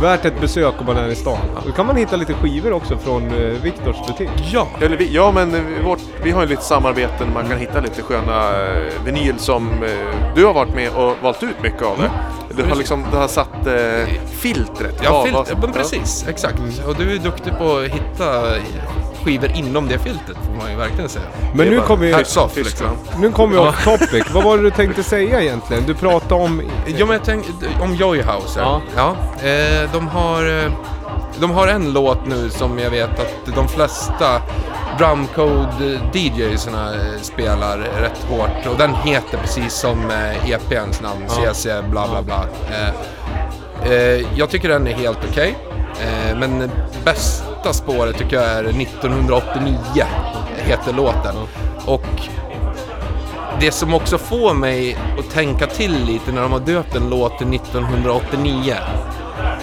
Värt ett besök om man är i stan. Då kan man hitta lite skivor också från eh, Viktors butik. Ja. Eller vi, ja, men eh, vårt, vi har ju lite samarbeten. Man kan hitta lite sköna eh, vinyl som eh, du har varit med och valt ut mycket av det. Du har liksom du har satt eh, filtret. Ja, Vad- filt, vad- ja, men precis. Exakt. Och du är duktig på att hitta skivor inom det filtret, får man ju verkligen säga. Men är nu kommer hats off, liksom. Nu kommer vi off topic. Vad var det du tänkte säga egentligen? Du pratade om... Ja, men jag tänkte om Joyhouser. Ja. Ja. Eh, de, har, eh, de har en låt nu som jag vet att de flesta drumcode DJsarna eh, spelar rätt hårt. Och den heter precis som eh, EPns namn, Ja. CC bla bla bla. Eh, eh, jag tycker den är helt okej. Eh, Eh, men bästa spåret tycker jag är 1989, heter låten. Och det som också får mig att tänka till lite när de har döpt en låt till 1989,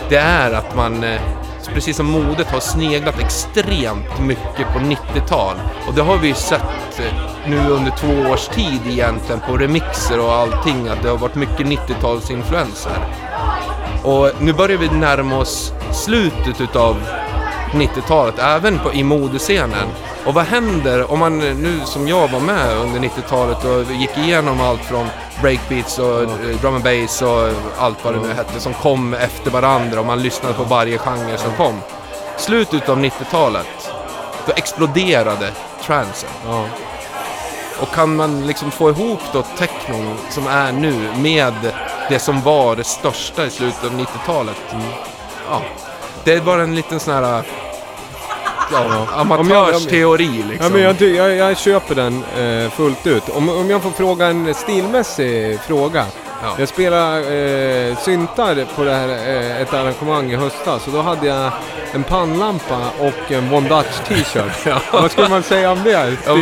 det är att man, eh, precis som modet, har sneglat extremt mycket på 90-tal. Och det har vi ju sett eh, nu under två års tid egentligen på remixer och allting, att det har varit mycket 90-talsinfluenser. Och nu börjar vi närma oss slutet utav 90-talet, även på, i modescenen. Och vad händer om man nu som jag var med under 90-talet och gick igenom allt från breakbeats och eh, drum and bass och allt vad det nu hette som kom efter varandra och man lyssnade på varje genre som kom. Slutet av 90-talet, då exploderade transen. Och kan man liksom få ihop då technon som är nu med det som var det största i slutet av 90-talet. Ja, det är bara en liten sån här ja, amatörsteori liksom. Ja, men jag, jag, jag köper den eh, fullt ut. Om, om jag får fråga en stilmässig fråga. Jag spelade eh, syntar på det här, eh, ett arrangemang i höstas och då hade jag en pannlampa och en One Dutch t-shirt. Vad skulle man säga om det? Ja,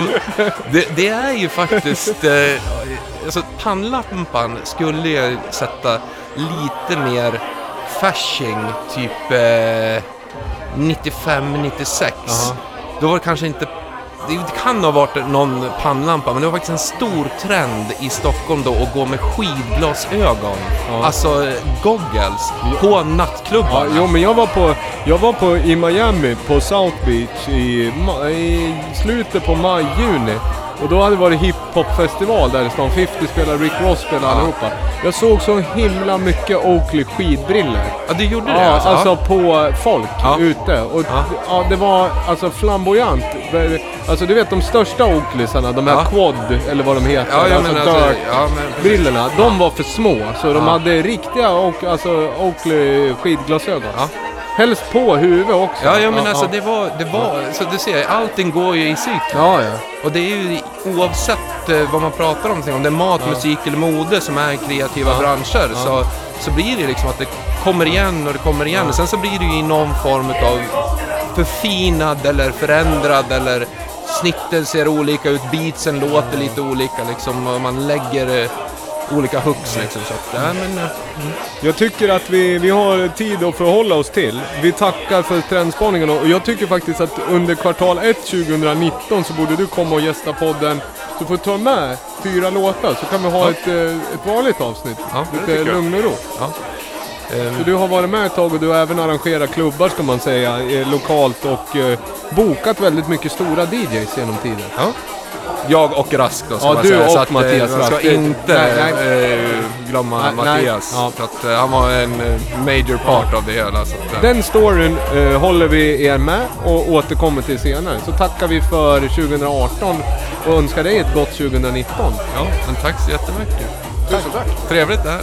det, det är ju faktiskt... Eh, alltså pannlampan skulle jag sätta lite mer fashing, typ eh, 95-96. Aha. Då var det kanske inte... Det kan ha varit någon pannlampa, men det var faktiskt en stor trend i Stockholm då att gå med skidglasögon. Alltså eh, goggles, på nattklubbarna. Ja, jo, men jag var på, jag var på i Miami på South Beach i, i slutet på maj, juni. Och då hade det varit hiphopfestival där i stan. 50 spelade, Rick Ross spelade Ja. allihopa. Jag såg så himla mycket Oakley skidbriller. Ja, du gjorde ja, det alltså? alltså? Ja. på folk ute. Och ja. det var alltså flamboyant. Alltså du vet de största Oakleysarna, de här Ja. Quad eller vad de heter. Ja, ja, alltså men alltså, Dirt ja, men brillorna. De var för små. Så de Ja. hade riktiga alltså Oakley skidglasögon. Helst på huvudet också. Ja, ja men alltså det var, det var, så du ser, allting går ju i cykler. Ja, ja. Och det är ju oavsett eh, vad man pratar om, om det är mat, musik eller mode som är kreativa branscher, så, så blir det liksom att det kommer igen och det kommer igen. Och sen så blir det ju i någon form av förfinad eller förändrad eller snitten ser olika ut, beatsen låter lite olika liksom och man lägger eh, olika hooks liksom. Så att, ja, men, eh, Jag tycker att vi, vi har tid att förhålla oss till. Vi tackar för trendspaningen och jag tycker faktiskt att under kvartal 1 2019 så borde du komma och gästa podden. Du får ta med fyra låtar så kan vi ha Ja. ett, eh, ett vanligt avsnitt. Ja, Lite lugn och ro. Ja. Ehm. Så du har varit med ett tag och du har även arrangerat klubbar ska man säga, lokalt och eh, bokat väldigt mycket stora DJs genom tiden. Ja. Jag och Rask då, ska Ja, man du säga. och så att, eh, Mattias Man ska Rask. inte Nej, nej. eh, glömma Nej, nej. Mattias. Ja. För att, eh, han var en major part av det hela. Så att, eh, Den storyn håller vi er med och återkommer till senare. Så tackar vi för 2018 och önskar dig ett gott 2019. Ja, men tack så jättemycket. Tusen tack. Trevligt det här.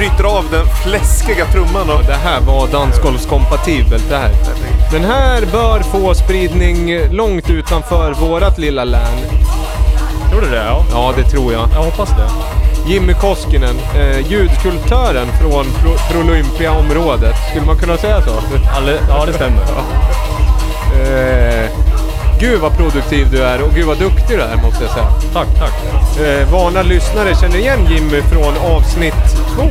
Bryter av den fläskiga trumman och... Det här var dansgolvskompatibelt det här. Den här bör få spridning långt utanför vårat lilla län. Gjorde det? Ja. Ja, det tror jag. Jag hoppas det. Jimmy Koskinen, eh, ljudkultören från Pro- Prolympia-området. Skulle man kunna säga så? Ja, det stämmer. Eh, gud vad produktiv du är och gud vad duktig du är måste jag säga. Tack, tack. Eh, vana lyssnare känner igen Jimmy från avsnitt två.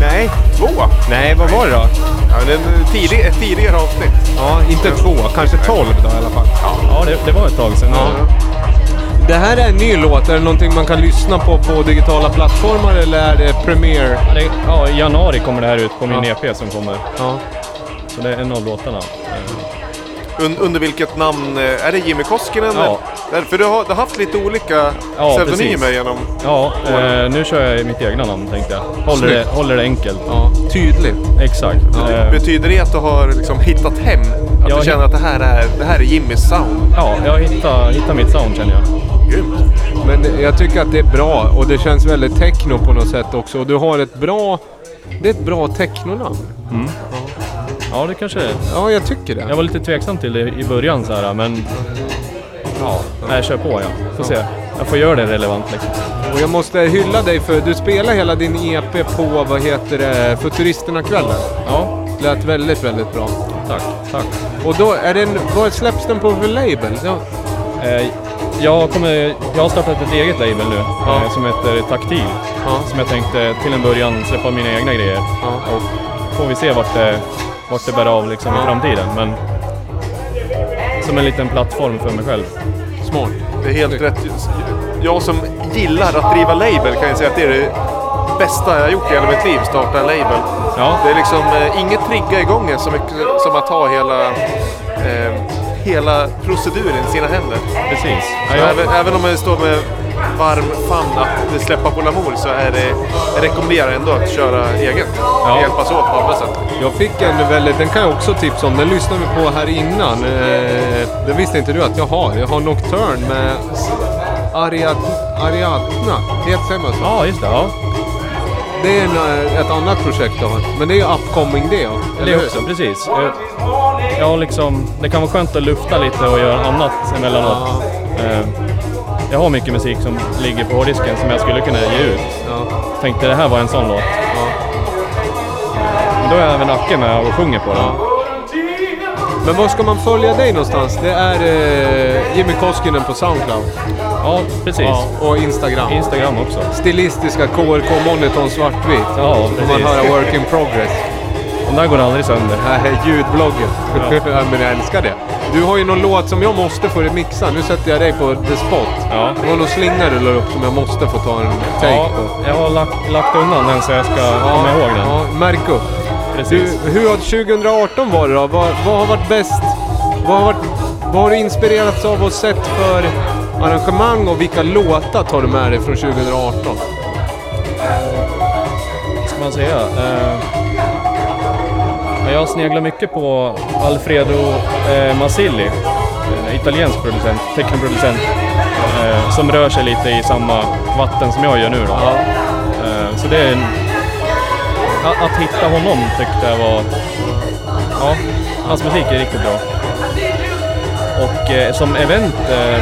Nej, två? Nej, vad var det då? Ja, det är en tidig, ett tidigare avsnitt. Ja, inte två, kanske tolv då i alla fall. Ja, det, det var ett tag sedan. Ja. Det här är en ny låt, är det någonting man kan lyssna på på digitala plattformar eller är det Premiere? Ja, det, ja, i januari kommer det här ut på min Ja. EP som kommer. Ja. Så det är en av låtarna. Un, under vilket namn? eh, Är det Jimmy Koskinen? Ja. Eller- För du har, du har haft lite olika Ja, pseudonymer precis. genom Ja, eh, nu kör jag mitt egna namn tänkte jag. Håller det, håller det enkelt. Ja, tydligt. Exakt. Eh, Betyder det att du har liksom hittat hem? Att Jag du känner att det här är, det här är Jimmys sound? ja, jag hittar, hittar mitt sound känner jag. Grymt. Men jag tycker att det är bra och det känns väldigt techno på något sätt också. Och du har ett bra... Det är ett bra technonamn. Mm. Ja, det kanske det är. Ja, jag tycker det. Jag var lite tveksam till det i början så här, men... Ja, nej, kör på ja. Får se. Jag får göra det relevant liksom. Och jag måste hylla dig för du spelar hela din EP på, vad heter det, Futuristerna-kvällen. Ja. Lät väldigt, väldigt bra. Tack, tack. Och då är den, vad släpps den på för label? Ja. Eh, jag, kommer, jag har startat ett eget label nu eh, som heter Taktil. Som jag tänkte till en början släppa mina egna grejer. Och får vi se vart det, vart det bär av liksom i framtiden. Men som en liten plattform för mig själv. Smart. Det är helt rätt. Jag som gillar att driva label kan ju säga att det är det bästa jag har gjort i hela mitt liv, starta en label. Ja. Det är liksom eh, inget trigga igång så mycket som att ha hela, eh, hela proceduren i sina händer. Precis. Så Ja, även, även om man står med varm famn att släppa på Lamour så är det, jag rekommenderar ändå att köra eget. Hjälpas åt på andra sätt. Jag fick en väldigt, den kan jag också tipsa om. Den lyssnade vi på här innan. Eh, det visste inte du att jag har. Jag har Nocturne med Ariad, Ariadna. Heter man så? Ja, just det. Ja. Det är en, eh, ett annat projekt har. Men det är ju upcoming det. Det eller är hur? också, precis. Jag, jag har liksom, det kan vara skönt att lufta lite och göra annat emellanåt. Eh, jag har mycket musik som ligger på hårddisken som jag skulle kunna ge ut. Tänkte det här var en sån låt. Men då är även Acke med och sjunger på den. Men var ska man följa dig någonstans? Det är eh, Jimmy Koskinen på Soundcloud. Ja, precis. Ja, och Instagram. Instagram också. Stilistiska KRK Monitorn svartvit. Ja, Får man precis. höra work in progress. Den där går aldrig sönder. Nej, ljudbloggen. Ja. Ja. men jag älskar det. Du har ju någon låt som jag måste få remixa. Nu sätter jag dig på the spot. Ja. Det var någon slinga du la upp som jag måste få ta en take Ja, på. jag har lagt, lagt undan den så jag ska komma ihåg den. Ja, märk upp. Precis. Du, hur har 2018 varit då? Vad, vad har varit bäst? Vad har, varit, vad har du inspirerats av och sett för arrangemang och vilka låtar tar du med dig från 2018? ska man säga? Eh, ja, jag sneglar mycket på Alfredo eh, Masilli, en italiensk producent, technoproducent, eh, som rör sig lite i samma vatten som jag gör nu. Då. Eh, så det är en, att, att hitta honom tyckte jag var... Ja, hans musik är riktigt bra. Och eh, som event, eh,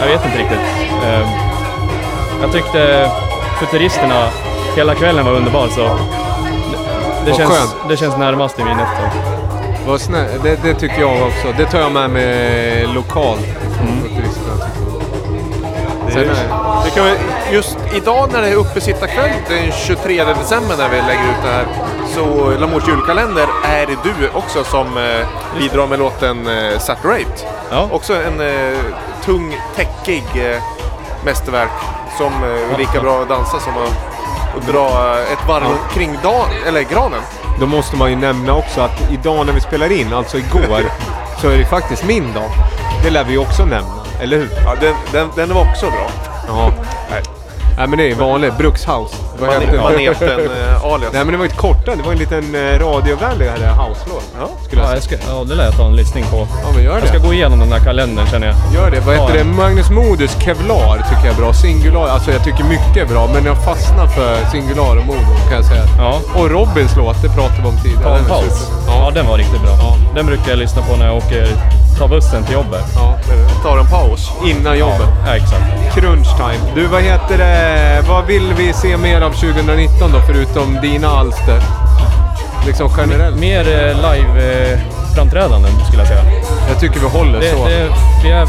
jag vet inte riktigt. Eh, jag tyckte Futuristerna hela kvällen var underbar så det, det, känns, skönt. det känns närmast i minnet. Vad snä, det, det tycker jag också. Det tar jag med mig lokalt. Mm. från turisterna, tycker jag. Det Sen är, det kan vi, just idag när det är uppesittarkväll den 23 december när vi lägger ut det här så Lamours julkalender är det du också som eh, bidrar med låten eh, Saturate. Ja. Också en eh, tung, täckig eh, mästerverk som eh, är lika bra att dansa som att, att dra eh, ett varv Ja. kring dag, eller granen. Då måste man ju nämna också att idag när vi spelar in, alltså igår, så är det faktiskt min dag. Det lär vi också nämna, eller hur? Ja, den, den, den var också bra. Ja. Nej. Nej men det är vanligt, Brukshouse. Vad heter det? maneten, eh, alias. Nej men det var inte korta, det var en liten eh, radiovänligare house-låt. Ja. Skulle jag Ja, säga. jag ska, ja, det lär jag ta en lyssning på. Ja men gör Jag ska det. gå igenom den här kalendern känner jag. Gör det. Vad Ja, heter det? Magnus Modus Kevlar tycker jag är bra. Singular, alltså jag tycker mycket är bra. Men jag fastnar för Singular och Modo kan jag säga. Ja. Och Robins låt, det pratade vi om tidigare. Den är paus. super. Ja. den var riktigt bra. Den brukar jag lyssna på när jag åker, tar bussen till jobbet. Ja, Tar en paus. innan jobbet. Ja, exakt. Crunch time. Du, vad heter det? Vad vill vi se mer av 2019 då, förutom dina alster? Liksom generellt. Mer eh, live-framträdanden skulle jag säga. Jag tycker vi håller Det, så. det, vi är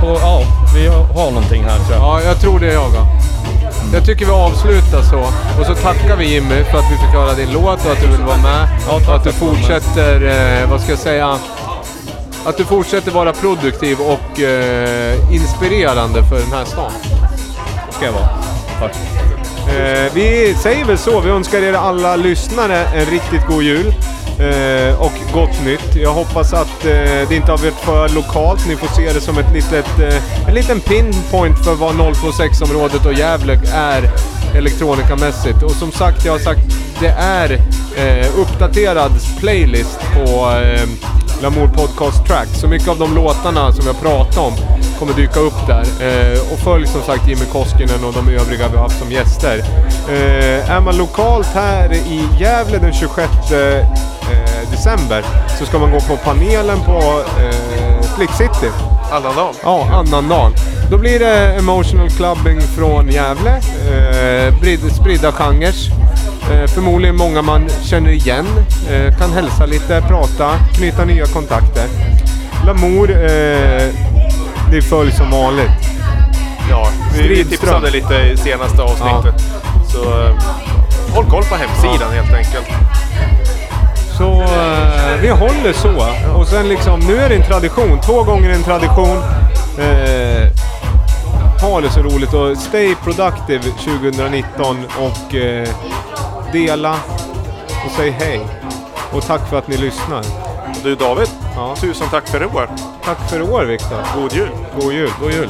på, ja, vi har, någonting här tror jag. Ja, jag tror det jag. ja. Jag tycker vi avslutar så. Och så tackar vi Jimmy för att vi fick höra din låt och att du vill vara med. och att du fortsätter, eh, vad ska jag säga, att du fortsätter vara produktiv och eh, inspirerande för den här stan. Det ska jag vara. Tack. Eh, vi säger väl så. Vi önskar er alla lyssnare en riktigt god jul. Eh, och gott nytt. Jag hoppas att eh, det inte har varit för lokalt. Ni får se det som ett litet, eh, en liten pinpoint för vad 026-området och Gävle är elektronikamässigt. Och som sagt, jag har sagt, det är eh, uppdaterad playlist på eh, Lamour Podcast Track. Så mycket av de låtarna som vi har pratat om kommer dyka upp där. Eh, och följ som sagt Jimmy Koskinen och de övriga vi har haft som gäster. Eh, är man lokalt här i Gävle den 26 eh, december så ska man gå på panelen på eh, Flick City. Annandagen. Ja, annandagen. Då blir det emotional clubbing från Gävle. Eh, spridda genrer. Eh, förmodligen många man känner igen. Eh, kan hälsa lite, prata, knyta nya kontakter. Lamour, eh, det följs som vanligt. Ja, vi, tipsade lite i senaste avsnittet. Så eh, håll koll på hemsidan helt enkelt. Så eh, vi håller så. Och sen liksom, nu är det en tradition. Två gånger en tradition. Eh, ha det så roligt och stay productive 2019 och eh, dela och säg hej. Och tack för att ni lyssnar. Du David, Ja. tusen tack för i år. Tack för i år Viktor. God jul. God jul. God jul.